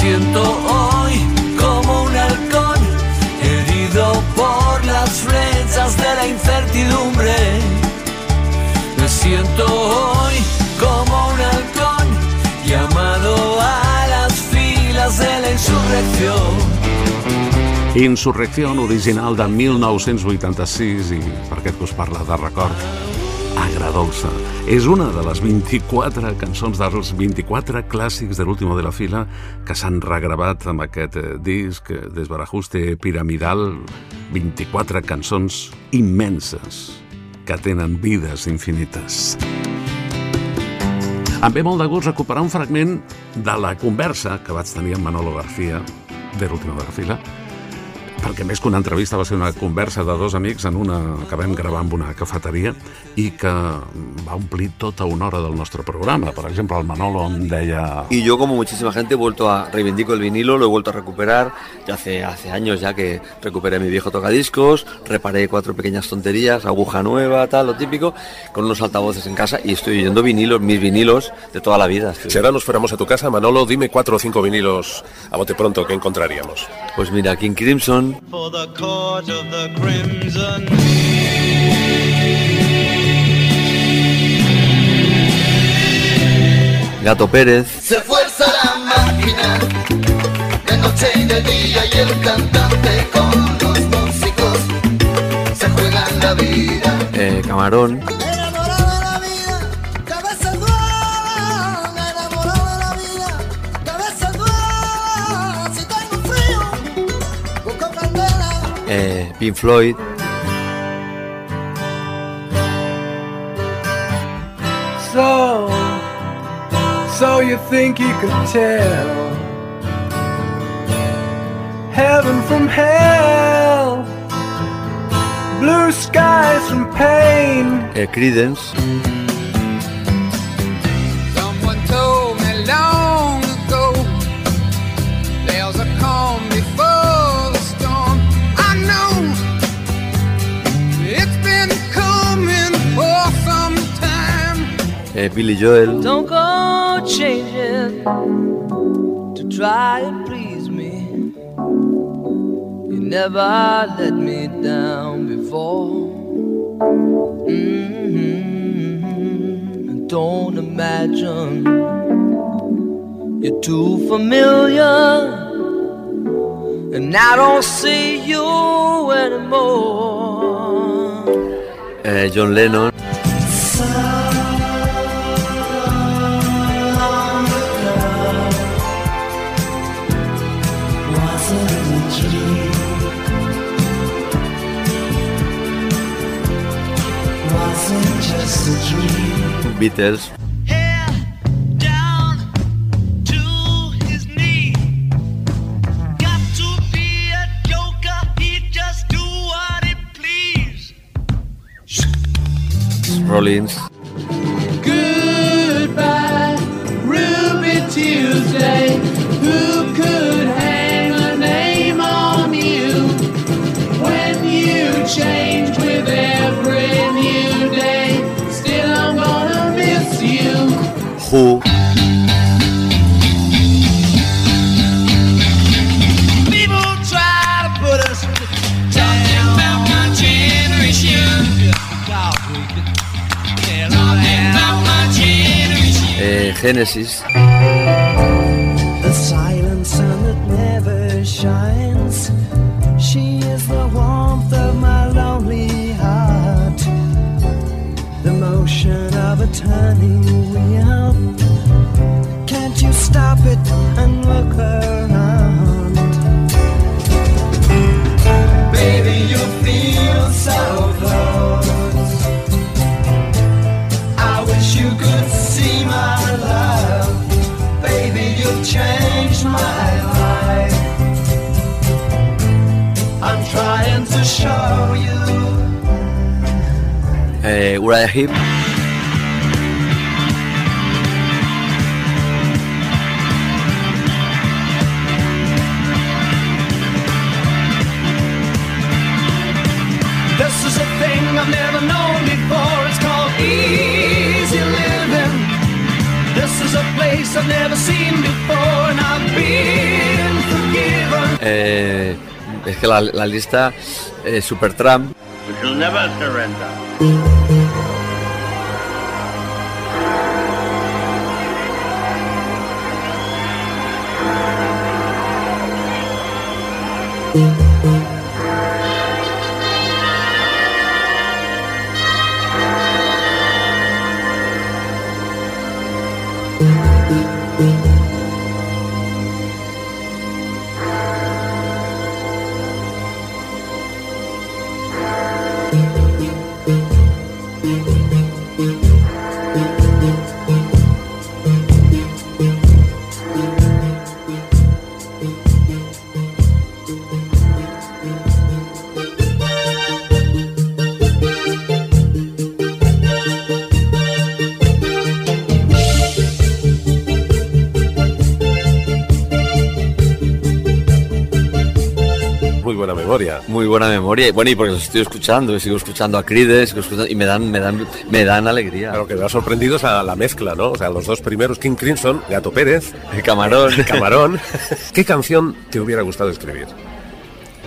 Me siento hoy como un halcón herido por las flechas de la incertidumbre. Me siento hoy como un halcón llamado a las filas de la insurrección. Insurrecció original de 1986 i per aquest que us parla de record Agradolça. És una de les 24 cançons dels 24 clàssics de l'último de la fila que s'han regravat amb aquest eh, disc Desbarajuste Piramidal. 24 cançons immenses que tenen vides infinites. Em ve molt de gust recuperar un fragment de la conversa que vaig tenir amb Manolo García, de l'última de la fila, perquè més que una entrevista va ser una conversa de dos amics en una que vam gravar en una cafeteria i que va omplir tota una hora del nostre programa. Per exemple, el Manolo em deia... Y yo, como muchísima gente, he vuelto a reivindico el vinilo, lo he vuelto a recuperar. Ya hace, hace años ya que recuperé mi viejo tocadiscos, reparé cuatro pequeñas tonterías, aguja nueva, tal, lo típico, con unos altavoces en casa y estoy oyendo vinilos, mis vinilos de toda la vida. Si ahora nos fuéramos a tu casa, Manolo, dime cuatro o cinco vinilos a bote pronto que encontraríamos. Pues mira, King Crimson, For the court of the crimson. Gato Pérez, Se fuerza la máquina de noche y de día y el cantante con los músicos se juegan la vida. eh, Camarón, eh, Pink Floyd, So, so you think you could tell heaven from hell, blue skies from pain. eh, Creedence, eh, Billy Joel, Don't go changing to try and please me. You never let me down before. Mhm. Don't imagine you're too familiar, and I don't see you anymore. eh, John Lennon, Beatles, Rollins, Goodbye, Ruby Tuesday. Who could hang a name on you? When you change Genesis, been forgiven. eh, es que la, la lista, eh, Supertramp, Bueno, y porque los estoy escuchando, y sigo escuchando a escuchando, y me dan, me dan, me dan alegría. Lo que me ha sorprendido es la, la mezcla, ¿no? O sea, los dos primeros, King Crimson, Gato Pérez, El Camarón. Camarón. ¿Qué canción te hubiera gustado escribir?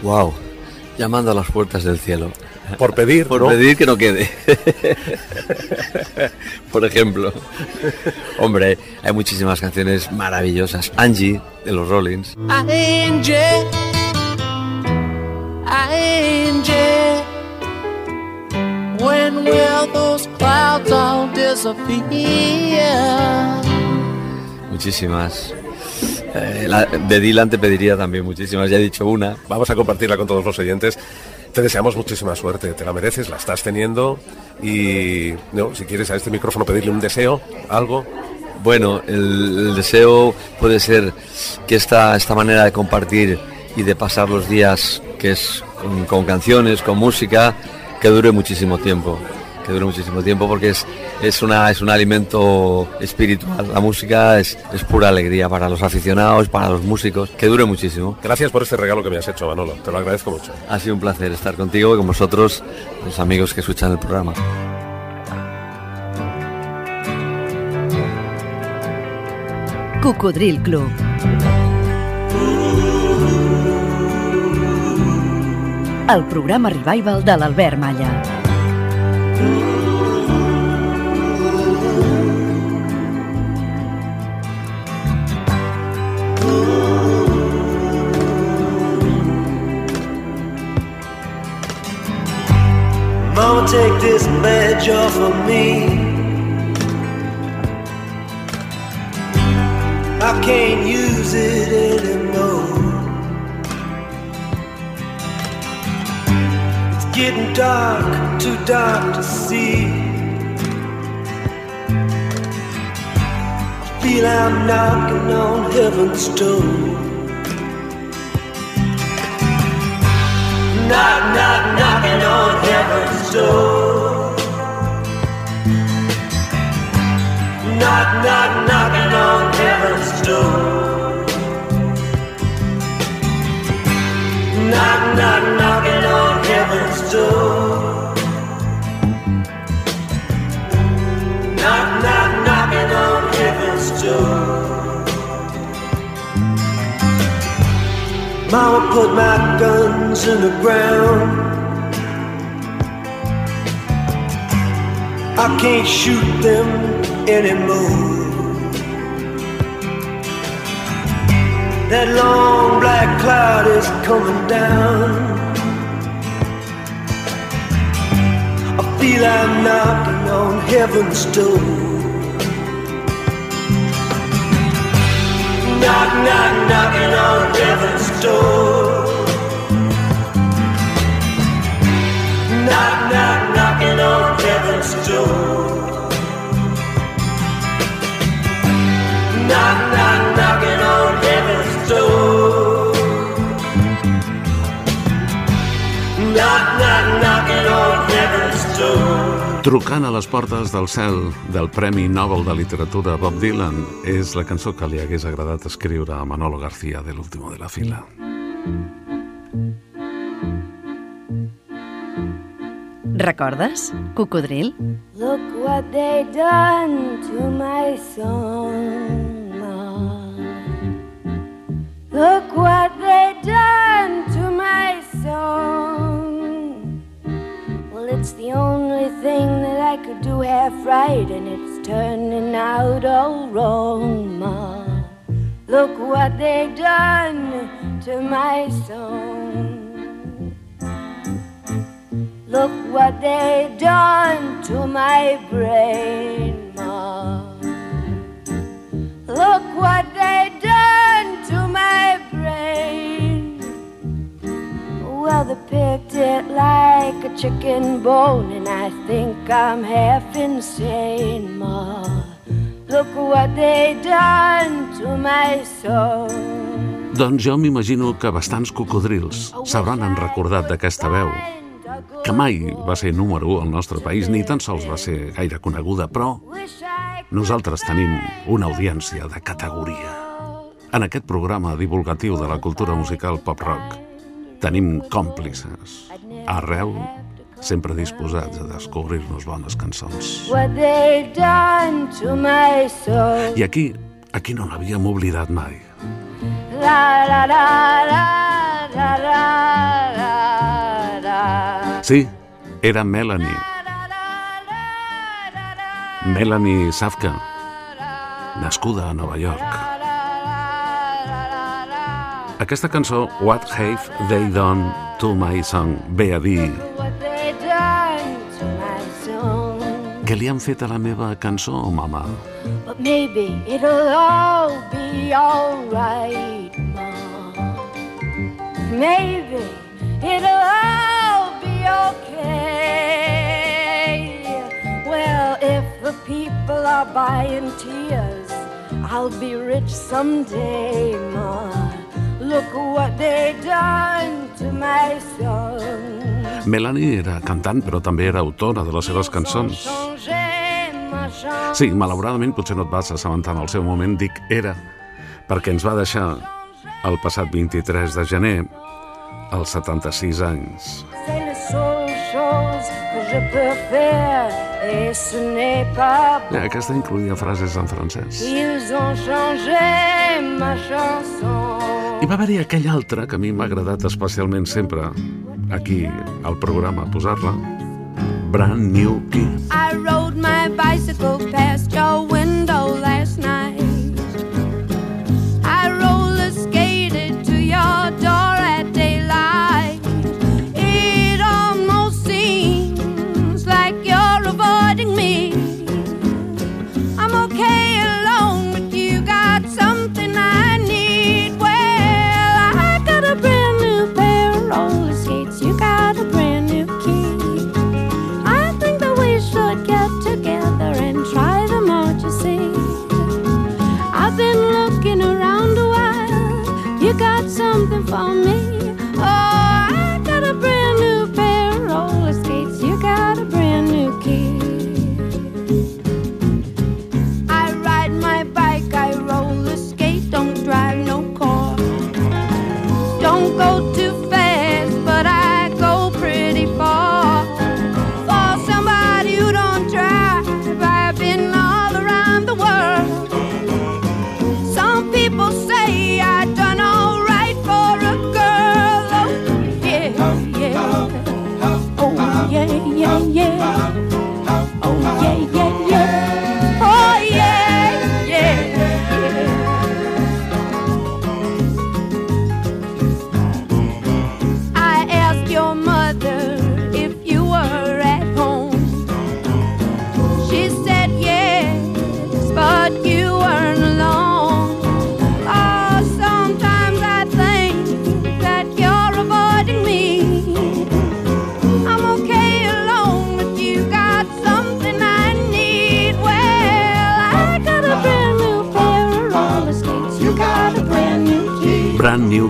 Wow. Llamando a las puertas del cielo. Por pedir, Por ¿no? pedir que no quede. Por ejemplo. Hombre, hay muchísimas canciones maravillosas. Angie, de los Rollins. Angie, when will those clouds all disappear? Muchísimas. Eh, la- de Dylan te pediría también muchísimas. Ya he dicho una. Vamos a compartirla con todos los oyentes. Te deseamos muchísima suerte, te la mereces, la estás teniendo y no, si quieres a este micrófono pedirle un deseo, algo. Bueno, el, el deseo puede ser que esta, esta manera de compartir y de pasar los días, que es con, con canciones, con música, que dure muchísimo tiempo. Que dure muchísimo tiempo porque es, es, una, es un alimento espiritual. La música es, es pura alegría para los aficionados, para los músicos. Que dure muchísimo. Gracias por este regalo que me has hecho, Manolo, te lo agradezco mucho. Ha sido un placer estar contigo y con vosotros, los amigos que escuchan el programa. Cocodril Club. El programa revival de l'Albert Malla. Mama, take this badge off of me. I can't use it anymore. Getting dark, too dark to see. I feel I'm knocking on heaven's door. Knock, knock, knocking on heaven's door. Knock, knock, knocking on heaven's door. Knock, knock, knocking on heaven's door. Knock, knock, knocking on heaven's door. Mama put my guns in the ground. I can't shoot them anymore. That long black cloud is coming down. I feel I'm knocking on heaven's door. Knock, knock, knocking on heaven's door. Knock, knock, knocking on heaven's door. Knock, knock, knocking on heaven's door. Knock, knock, knocking on heaven's door. Trucant a les portes del cel del Premi Nobel de Literatura Bob Dylan és la cançó que li hagués agradat escriure a Manolo García de l'último de la fila. Recordes? Cocodril? Look what they done to my song. Look what they done to my song. Well, it's the only thing that I could do half right, and it's turning out all wrong, Ma. Look what they done to my song. Look what they done to my brain, Ma. Look what they to my brain. Well, they picked it like a chicken bone, and I think I'm half insane, Ma. Look what they done to my soul. Doncs jo m'imagino que bastants cocodrils s'hauran recordat d'aquesta veu, que mai va ser número 1 al nostre país, ni tan sols va ser gaire coneguda, però nosaltres tenim una audiència de categoria. En aquest programa divulgatiu de la cultura musical pop-rock tenim còmplices arreu, sempre disposats a descobrir-nos bones cançons. I aquí, aquí no n'havíem oblidat mai. La la la la la la la la. Sí, era Melanie. Melanie Safka, nascuda a Nova York. Aquesta cançó, What Have They Done to My Song, ve a dir què li han fet a la meva cançó, mama? But maybe it'll all be alright, Mom. Maybe it'll all be okay. Well, if the people are buying tears, I'll be rich someday, Ma. Look what they done to my son. Melanie era cantant, però també era autora de les seves cançons. Sí, malauradament potser no et vas assabentar en el seu moment, dic era, perquè ens va deixar el passat 23 de gener, als 76 anys. Pas Bé, aquesta incloïa frases en francès. Ils ont changé ma chanson. I va haver-hi aquell altre que a mi m'ha agradat especialment sempre, aquí al programa, posar-la, Brand New Key. I rode my bicycle past your window last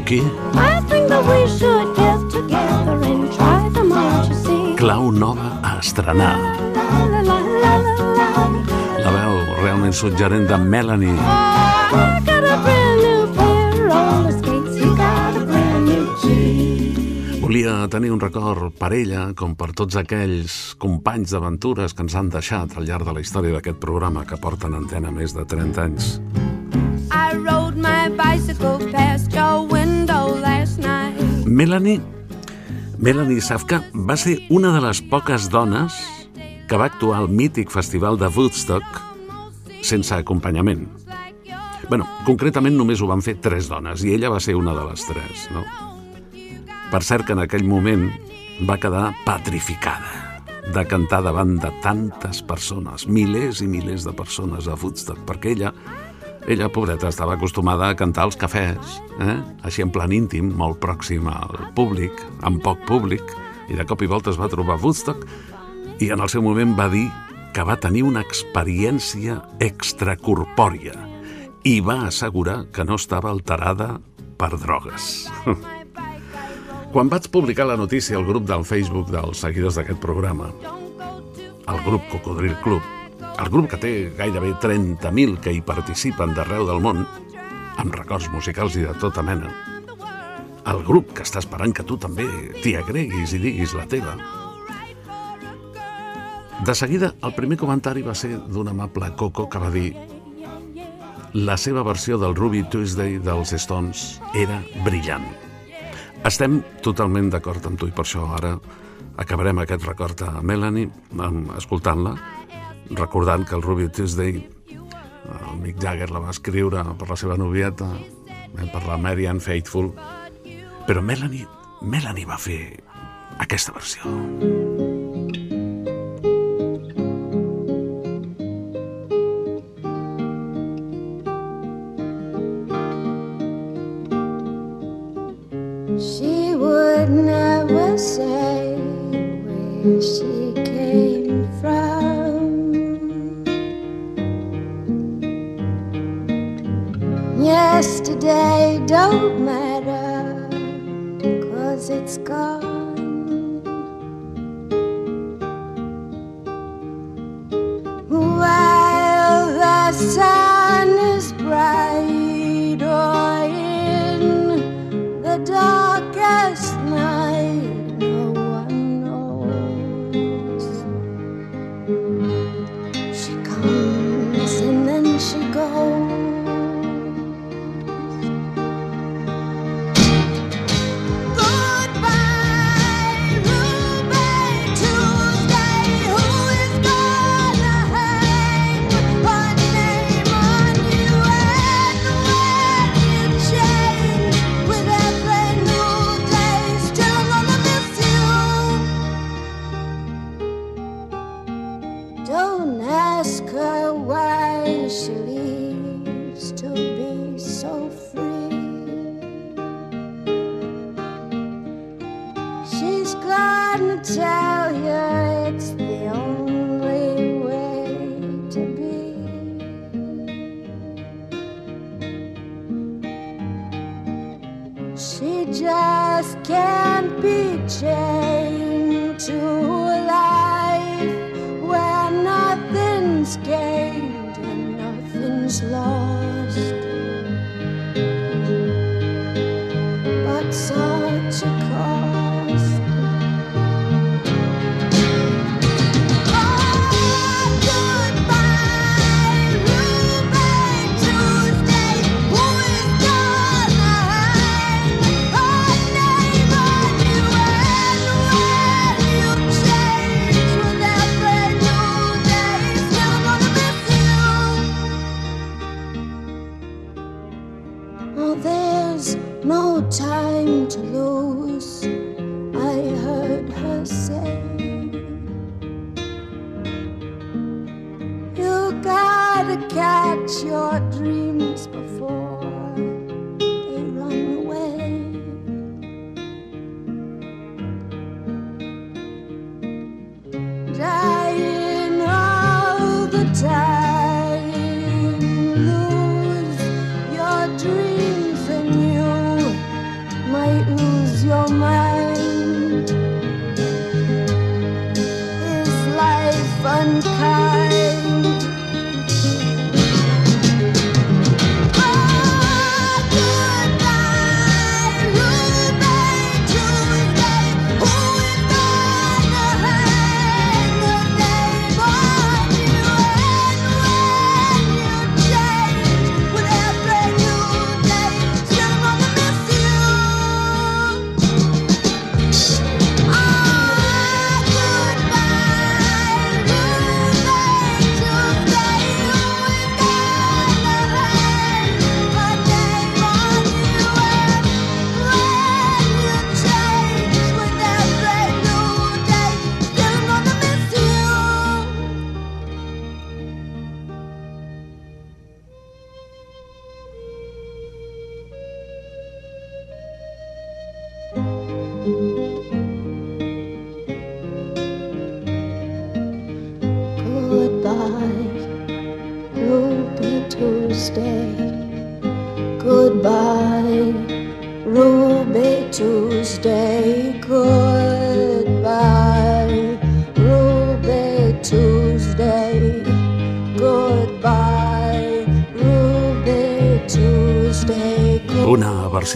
see. clau nova a estrenar. La, veu realment suggerent de Melanie. Volia tenir un record per ella, com per tots aquells companys d'aventures que ens han deixat al llarg de la història d'aquest programa que porten antena més de 30 anys. I rode my bicycle past Melanie, Melanie Safka va ser una de les poques dones que va actuar al mític festival de Woodstock sense acompanyament. bueno, concretament només ho van fer tres dones i ella va ser una de les tres, no? Per cert que en aquell moment va quedar petrificada de cantar davant de tantes persones, milers i milers de persones a Woodstock, perquè ella, ella, pobreta, estava acostumada a cantar als cafès, eh? així en plan íntim, molt pròxim al públic, amb poc públic, i de cop i volta es va trobar Woodstock i en el seu moment va dir que va tenir una experiència extracorpòria i va assegurar que no estava alterada per drogues. Quan vaig publicar la notícia al grup del Facebook dels seguidors d'aquest programa, el grup Cocodril Club, el grup que té gairebé 30.000 que hi participen d'arreu del món, amb records musicals i de tota mena, el grup que està esperant que tu també t'hi agreguis i diguis la teva. De seguida, el primer comentari va ser d'un amable Coco que va dir la seva versió del Ruby Tuesday dels Stones era brillant. Estem totalment d'acord amb tu i per això ara acabarem aquest record a Melanie escoltant-la, recordant que el Ruby Tuesday el Mick Jagger la va escriure per la seva novieta, eh, per la Marianne Faithful, però Melanie, Melanie va fer aquesta versió. She would never say where she Yesterday don't matter, cause it's gone. She just can't be chained to a life where nothing's gained and nothing's lost.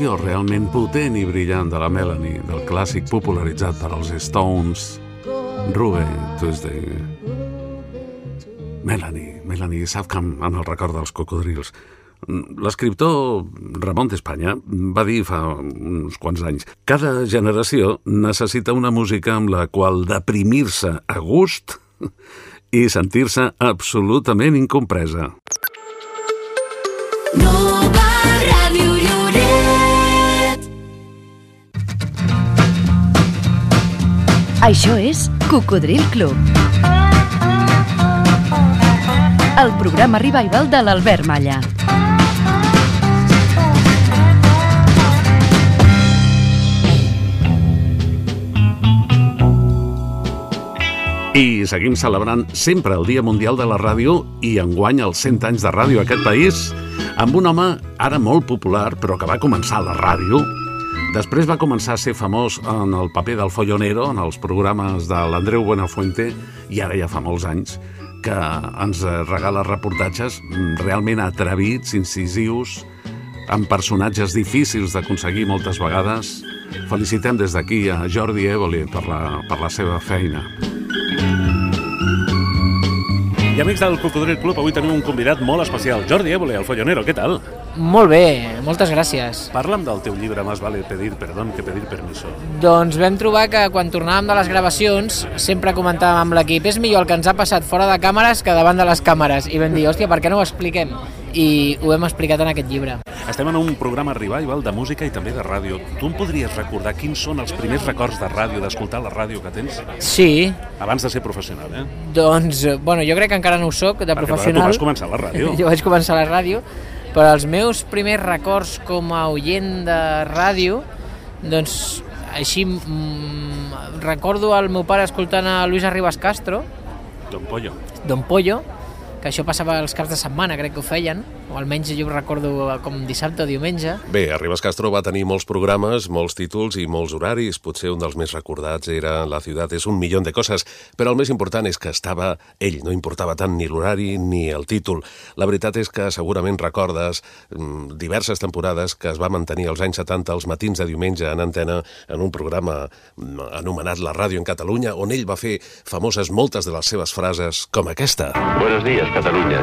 Versió realment potent i brillant de la Melanie, del clàssic popularitzat per als Stones, Ruby Tuesday. Melanie, Melanie Safcam en el record dels cocodrils. L'escriptor Ramon d'Espanya va dir fa uns quants anys cada generació necessita una música amb la qual deprimir-se a gust i sentir-se absolutament incompresa. Nova Això és Cocodril Club. El programa revival de l'Albert Malla. I seguim celebrant sempre el Dia Mundial de la Ràdio i enguany els 100 anys de ràdio a aquest país amb un home ara molt popular però que va començar a la ràdio Després va començar a ser famós en el paper del follonero, en els programes de l'Andreu Buenafuente, i ara ja fa molts anys que ens regala reportatges realment atrevits, incisius, amb personatges difícils d'aconseguir moltes vegades. Felicitem des d'aquí a Jordi Évoli per la, per la seva feina. I amics del Cocodril Club, avui tenim un convidat molt especial, Jordi Évole, el follonero, què tal? Molt bé, moltes gràcies. Parla'm del teu llibre Más vale pedir perdón que pedir permiso. Doncs vam trobar que quan tornàvem de les gravacions sempre comentàvem amb l'equip és millor el que ens ha passat fora de càmeres que davant de les càmeres i vam dir, hòstia, per què no ho expliquem? I ho hem explicat en aquest llibre. Estem en un programa revival de música i també de ràdio. Tu em podries recordar quins són els primers records de ràdio, d'escoltar la ràdio que tens? Sí. Abans de ser professional, eh? Doncs, eh, bueno, jo crec que encara no ho soc, de Perquè, professional. tu vas començar la ràdio. jo vaig començar la ràdio, però els meus primers records com a oient de ràdio, doncs així mm, recordo el meu pare escoltant a Luis Arribas Castro, Don Pollo. Don Pollo, que això passava els caps de setmana, crec que ho feien, o almenys jo ho recordo com dissabte o diumenge. Bé, Arribas Castro va tenir molts programes, molts títols i molts horaris. Potser un dels més recordats era La ciutat és un milió de coses, però el més important és que estava ell, no importava tant ni l'horari ni el títol. La veritat és que segurament recordes mm, diverses temporades que es va mantenir als anys 70 els matins de diumenge en antena en un programa mm, anomenat La Ràdio en Catalunya, on ell va fer famoses moltes de les seves frases com aquesta. Buenos días, Cataluña.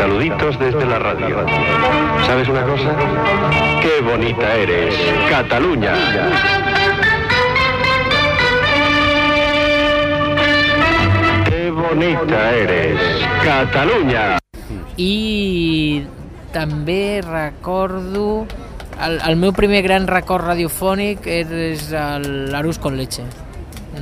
Saluditos desde la radio. ¿Sabes una cosa? ¡Qué bonita eres, Cataluña! ¡Qué bonita eres, Cataluña! I també recordo... El, el meu primer gran record radiofònic és l'Arús con leche,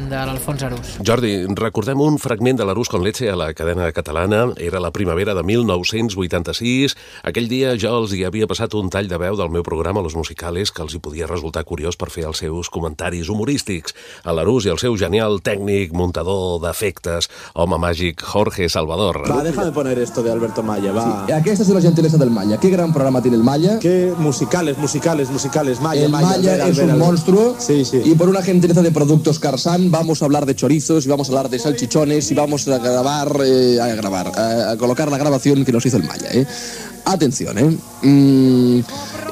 de l'Alfons Arús. Jordi, recordem un fragment de l'Arús con leche a la cadena catalana. Era la primavera de 1986. Aquell dia jo els hi havia passat un tall de veu del meu programa Los Musicales que els hi podia resultar curiós per fer els seus comentaris humorístics. A l'Arús i el seu genial tècnic, muntador d'efectes, home màgic Jorge Salvador. Va, déjame poner esto de Alberto Maya, va. Sí, Aquesta es la gentileza del Maya. Qué gran programa tiene el Maya. Qué musicales, musicales, musicales. Maya, el Maya, Maya Albert, es Albert, un Albert. monstruo. Sí, sí. Y por una gentileza de productos Carsan vamos a hablar de chorizos y vamos a hablar de salchichones y vamos a grabar, eh, a grabar, a, a colocar la grabación que nos hizo el Maya. ¿eh? Atención, ¿eh? Mm,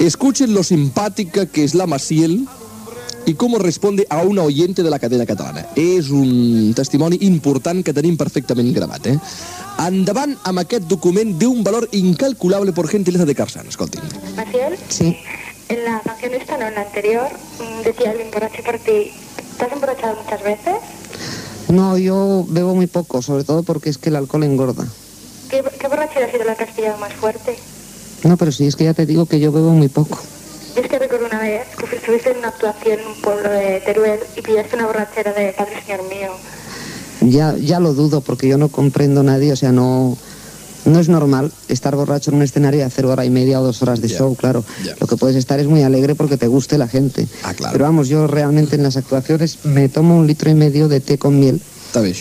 escuchen lo simpática que es la Maciel i com responde a una oyente de la cadena catalana. És un testimoni important que tenim perfectament gravat. Eh? Endavant amb aquest document d'un valor incalculable por gentileza de Carsan. Escoltin. Maciel, Sí. en la canción esta, no en la anterior, mm, decía el emborrache por ti. ¿Te has emborrachado muchas veces? No, yo bebo muy poco, sobre todo porque es que el alcohol engorda. ¿Qué, qué borrachera ha sido la que has pillado más fuerte? No, pero sí, es que ya te digo que yo bebo muy poco. Yo es que recuerdo una vez que estuviste en una actuación en un pueblo de Teruel y pillaste una borrachera de Padre Señor mío. Ya, ya lo dudo porque yo no comprendo a nadie, o sea, no, no es normal estar borracho en un escenario y hacer hora y media o dos horas de show, claro. Lo que puedes estar es muy alegre porque te guste la gente. Pero vamos, yo realmente en las actuaciones me tomo un litro y medio de té con miel.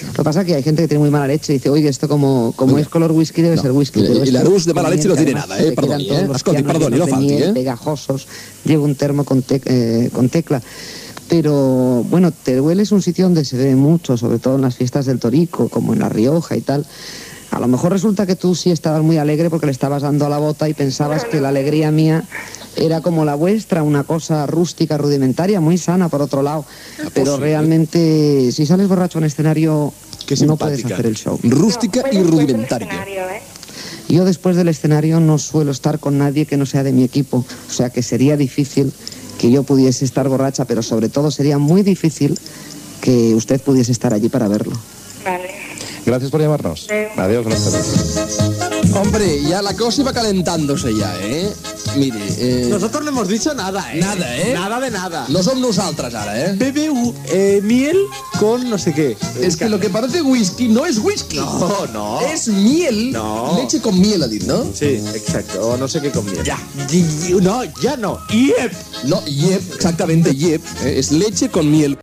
Lo que pasa es que hay gente que tiene muy mala leche y dice, oye, esto como, como es color whisky debe ser whisky. y- y la Rus de mala leche no tiene nada, eh, todos eh. pianos perdoni, llenos no falti, miel, eh. pegajosos. Llevo un termo con, tec- eh, con tecla. Pero bueno, Teruel es un sitio donde se ve mucho, sobre todo en las fiestas del Torico, como en La Rioja y tal. A lo mejor resulta que tú sí estabas muy alegre porque le estabas dando a la bota y pensabas que la alegría mía era como la vuestra, una cosa rústica, rudimentaria, muy sana por otro lado. Pero realmente, si sales borracho en escenario, no puedes hacer el show. Rústica y rudimentaria. Yo después del escenario no suelo estar con nadie que no sea de mi equipo, o sea que sería difícil que yo pudiese estar borracha, pero sobre todo sería muy difícil que usted pudiese estar allí para verlo. Gracias por llamarnos. Adiós, buenas tardes. Hombre, ya la cosa iba calentándose ya, ¿eh? Mire, eh... Nosotros no hemos dicho nada, ¿eh? Nada, ¿eh? Nada de nada. No som nosaltres ara, eh? BBU, eh, miel con no sé qué. Es que lo que parece whisky no es whisky. No, no. Es miel. No. Leche con miel, ha dit, no? Sí, exacto. O no sé qué con miel. Ya. No, ya no. Yep. No, yep, exactamente, yep. Eh? És leche con miel.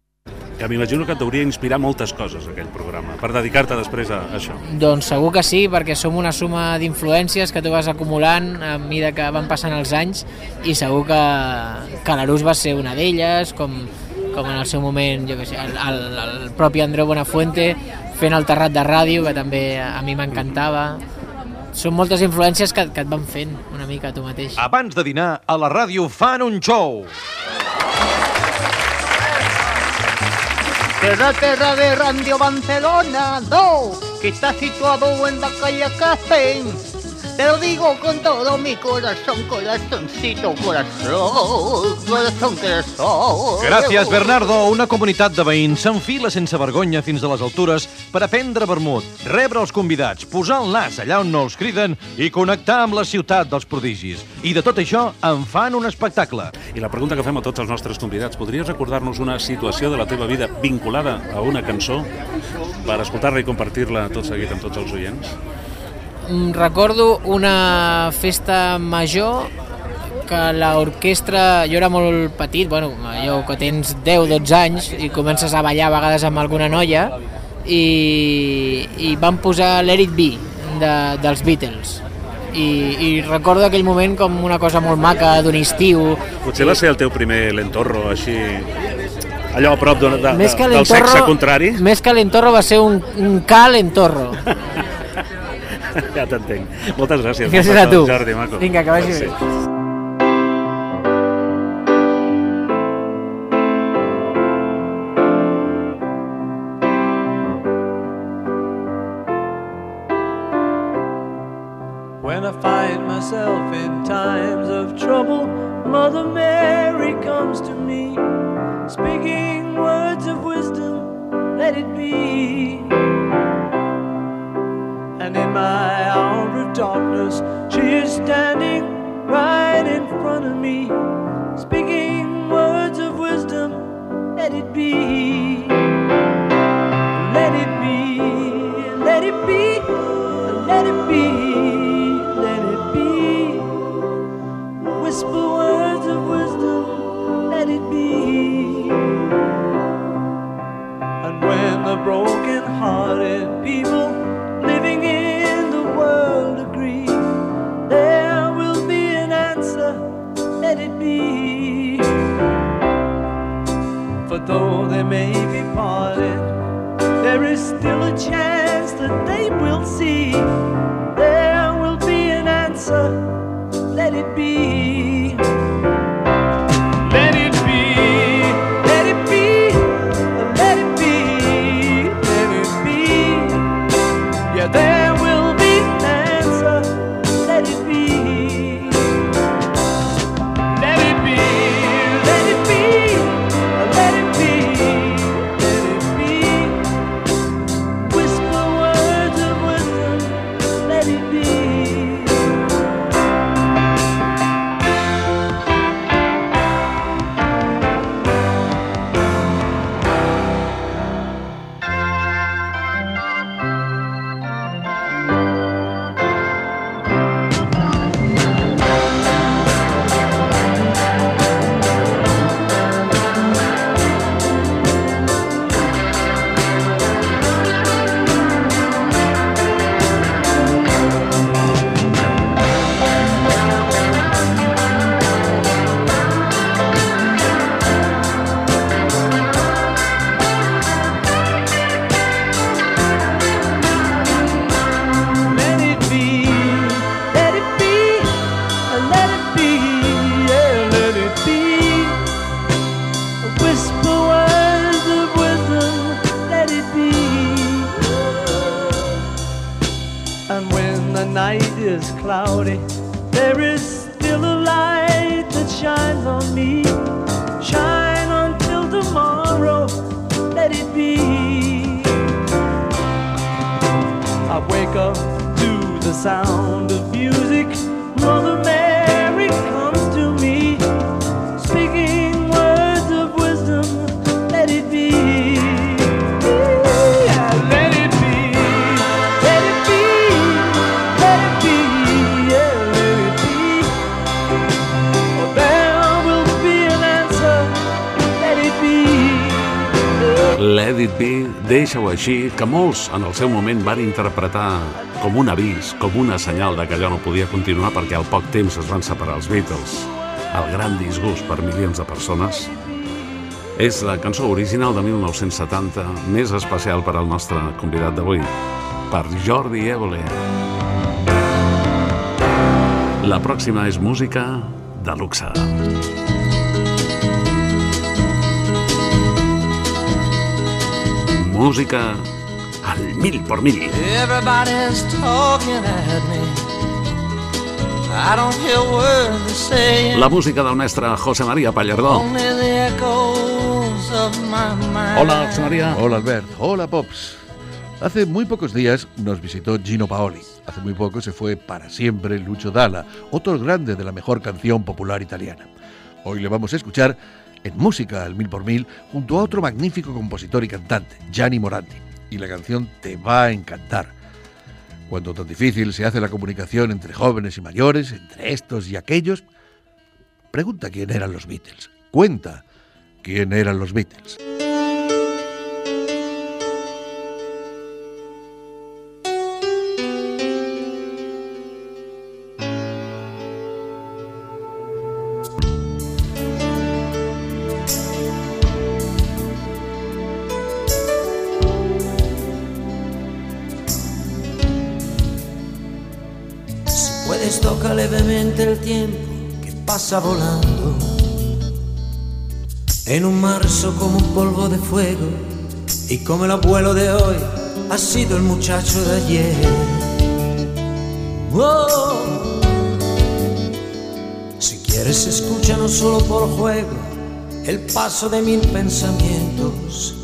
Que m'imagino que et deuria inspirar moltes coses, aquell programa, per dedicar-te després a això. Doncs segur que sí, perquè som una suma d'influències que tu vas acumulant a mesura que van passant els anys i segur que, que l'Arús va ser una d'elles, com, com en el seu moment jo que sé, el, el, el propi Andreu Buenafuente fent el terrat de ràdio, que també a mi m'encantava. Són moltes influències que, que et van fent una mica tu mateix. Abans de dinar, a la ràdio fan un show. De la tierra de Radio Barcelona 2, que está situado en la calle Castell. Te lo digo con todo mi corazón, corazoncito, corazón, corazón, corazón. Gràcies, Bernardo. Una comunitat de veïns s'enfila sense vergonya fins a les altures per aprendre vermut, rebre els convidats, posar el nas allà on no els criden i connectar amb la ciutat dels prodigis. I de tot això en fan un espectacle. I la pregunta que fem a tots els nostres convidats, podries recordar-nos una situació de la teva vida vinculada a una cançó per escoltar-la i compartir-la tot seguit amb tots els oients? Mm, Recordo una festa major que l'orquestra, jo era molt petit, bueno, allò que tens 10-12 anys i comences a ballar a vegades amb alguna noia i, i van posar l'Eric B de, dels Beatles. I, i recordo aquell moment com una cosa molt maca d'un estiu. Potser va ser el teu primer lentorro, així... Allò a prop de, de, més que del sexe contrari? més que l'entorro va ser un, un cal entorro ja t'entenc. Moltes gràcies. Gràcies a tu. Jordi, maco. Vinga, que vagi bé. When I find myself in times of trouble, Mother Mary comes to me, speaking words of wisdom, let it be. My hour of darkness, she is standing right in front of me, speaking words of wisdom, let it be. Que molts en el seu moment van interpretar com un avís, com una senyal de que allò no podia continuar perquè al poc temps es van separar els Beatles. El gran disgust per milions de persones. És la cançó original de 1970, més especial per al nostre convidat d'avui, per Jordi Évole. La pròxima és música de luxe. Música mil por mil. Everybody's talking at me. La música del mestre José María Pallardó. Hola, José María. Hola, Albert. Hola, Pops. Hace muy pocos días nos visitó Gino Paoli. Hace muy poco se fue para siempre Lucho Dalla, otro grande de la mejor canción popular italiana. Hoy le vamos a escuchar en música al mil por mil junto a otro magnífico compositor y cantante, Gianni Moranti. Y la canción te va a encantar. Cuando tan difícil se hace la comunicación entre jóvenes y mayores, entre estos y aquellos, pregunta quién eran los Beatles. Cuenta quién eran los Beatles. Volando. En un marzo como un polvo de fuego. Y como el abuelo de hoy ha sido el muchacho de ayer. Si quieres escucha no solo por juego el paso de mil pensamientos.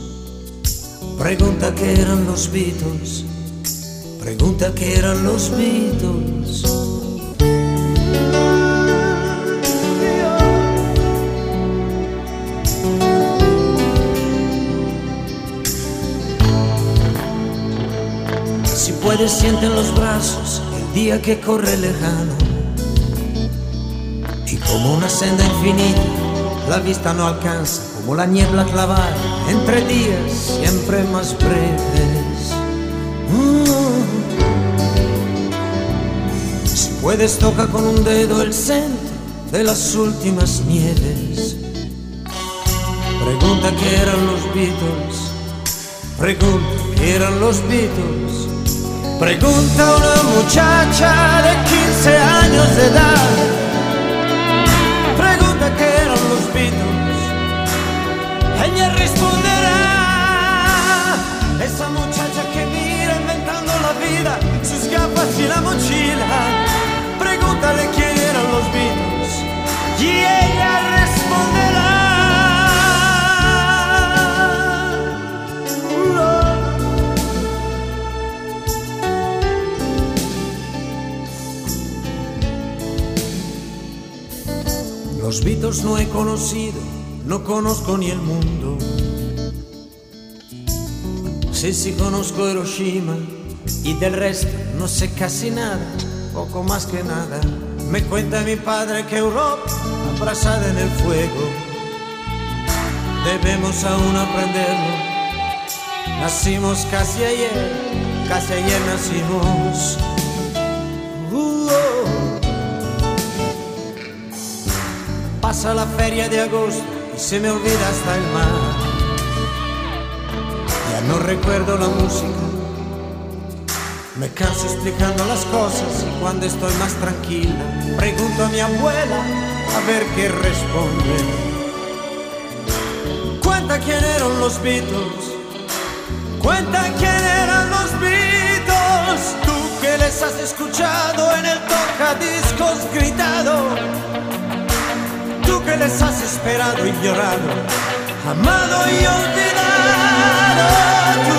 Pregunta qué eran los Beatles. Pregunta qué eran los Beatles. Si puedes, siente en los brazos el día que corre lejano. Y como una senda infinita, la vista no alcanza, como la niebla clavada entre días siempre más breves. Mm. Si puedes, toca con un dedo el centro de las últimas nieves. Pregunta qué eran los Beatles. Pregunta qué eran los Beatles. Pregunta una muchacha de 15 años de edad. Pregunta qué eran los Beatles. Ella responderá. Esa muchacha que mira inventando la vida, sus gafas y la mochila. Pregúntale quién eran los Beatles. Y ella Los Beatles no he conocido, no conozco ni el mundo. Sí, sí conozco Hiroshima y del resto no sé casi nada, poco más que nada. Me cuenta mi padre que Europa, abrazada en el fuego, debemos aún aprenderlo. Nacimos casi ayer, casi ayer nacimos. Pasa la feria de agosto y se me olvida hasta el mar. Ya no recuerdo la música. Me canso explicando las cosas y cuando estoy más tranquila pregunto a mi abuela a ver qué responde. Cuenta quién eran los Beatles. Cuenta quién eran los Beatles. Tú que les has escuchado en el tocadiscos gritado les has esperado, llorado, amado y olvidado. Tú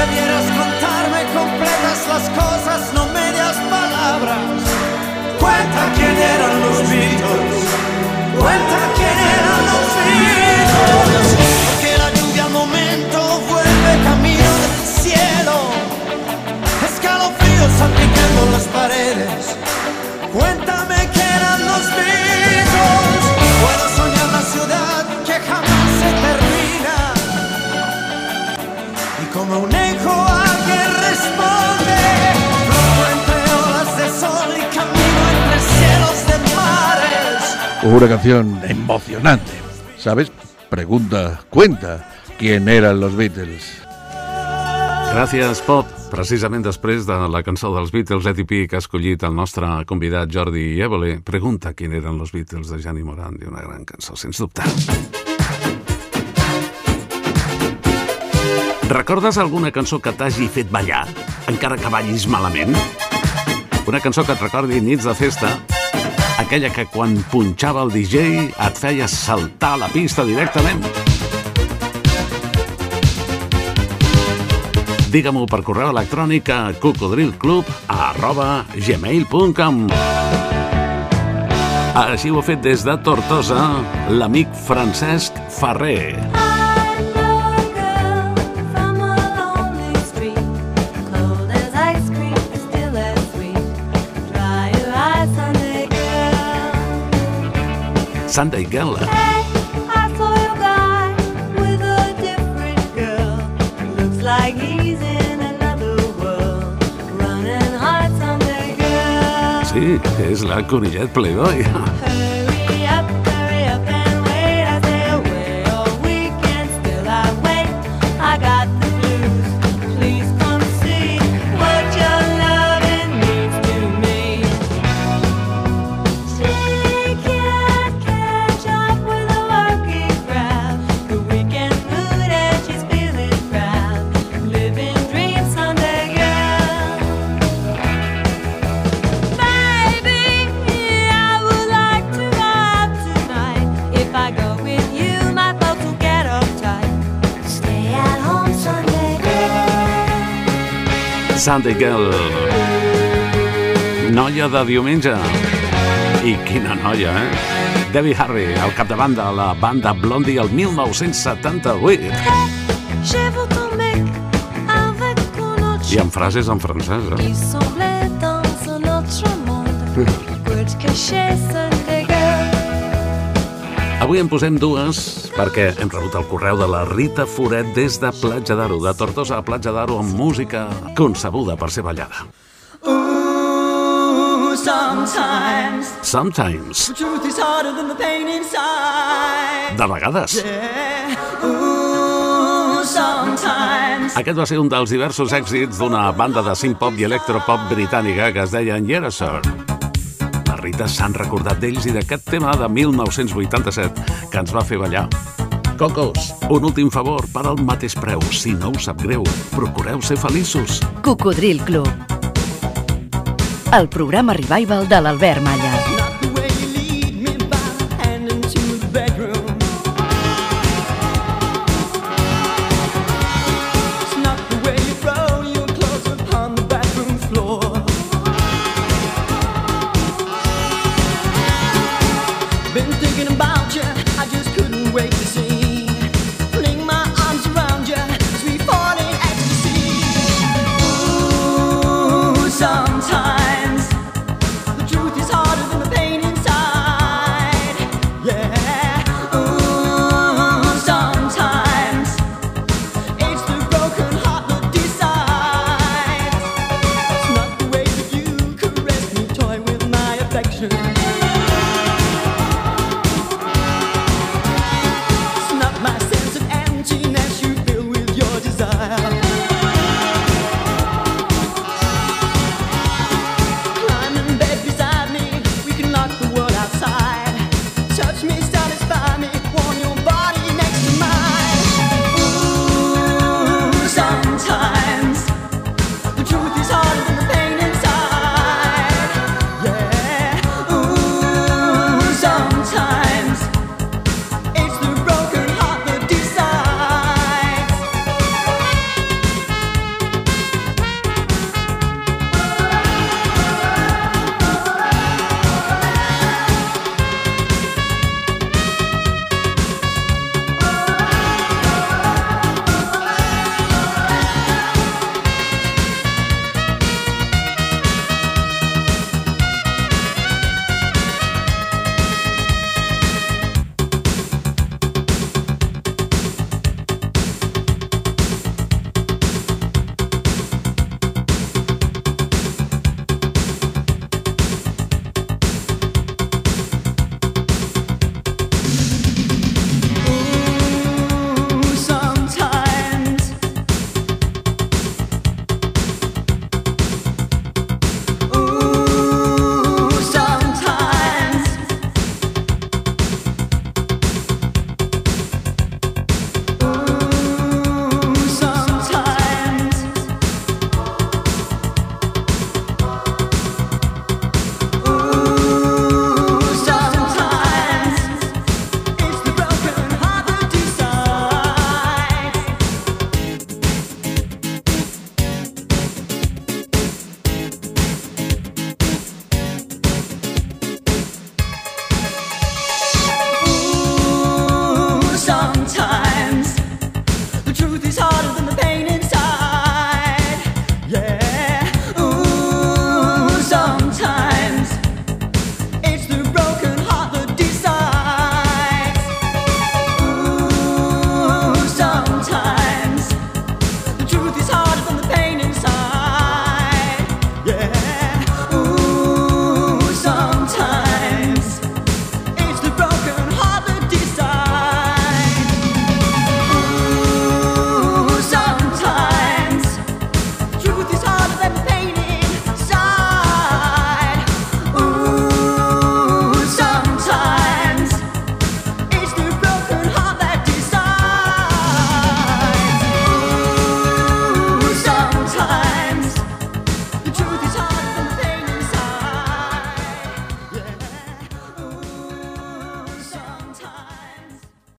debieras contarme completas las cosas, no medias palabras. Cuenta quién eran los míos. Una canción emocionante. ¿Sabes? Pregunta, cuenta quién eran los Beatles. Gràcies, Pop. Precisament després de la cançó dels Beatles, Eddie P, que ha escollit el nostre convidat Jordi Évole, pregunta quin eren los Beatles de Gianni Morandi, una gran cançó, sens dubte. Recordes alguna cançó que t'hagi fet ballar, encara que ballis malament? Una cançó que et recordi nits de festa, aquella que quan punxava el DJ et feia saltar la pista directament? Digue-m'ho per correu electrònic a cocodrilclub arroba gmail.com Així ho ha fet des de Tortosa l'amic Francesc Ferrer. Sunday girl. Sí, és la Conillet Playboy. Sunday Girl. Noia de diumenge. I quina noia, eh? Debbie Harry, al capdavant de la banda Blondie el 1978. J'ai vu ton mec avec un autre I amb frases en francès, eh? Il semblait dans un autre monde. Pour te cacher Sunday girl. Avui en posem dues perquè hem rebut el correu de la Rita Foret des de Platja d'Aro, de Tortosa a Platja d'Aro amb música concebuda per ser ballada. Ooh, sometimes Sometimes, the truth is harder than the pain inside. de vegades. Yeah. Ooh, sometimes Aquest va ser un dels diversos èxits d'una banda de synth-pop i electropop britànica que es deia Yerasur. La Rita s'han recordat d'ells i d'aquest tema de 1987 que ens va fer ballar. Cocos, un últim favor per al mateix preu. Si no us sap greu, procureu ser feliços. Cocodril Club. El programa revival de l'Albert Malla.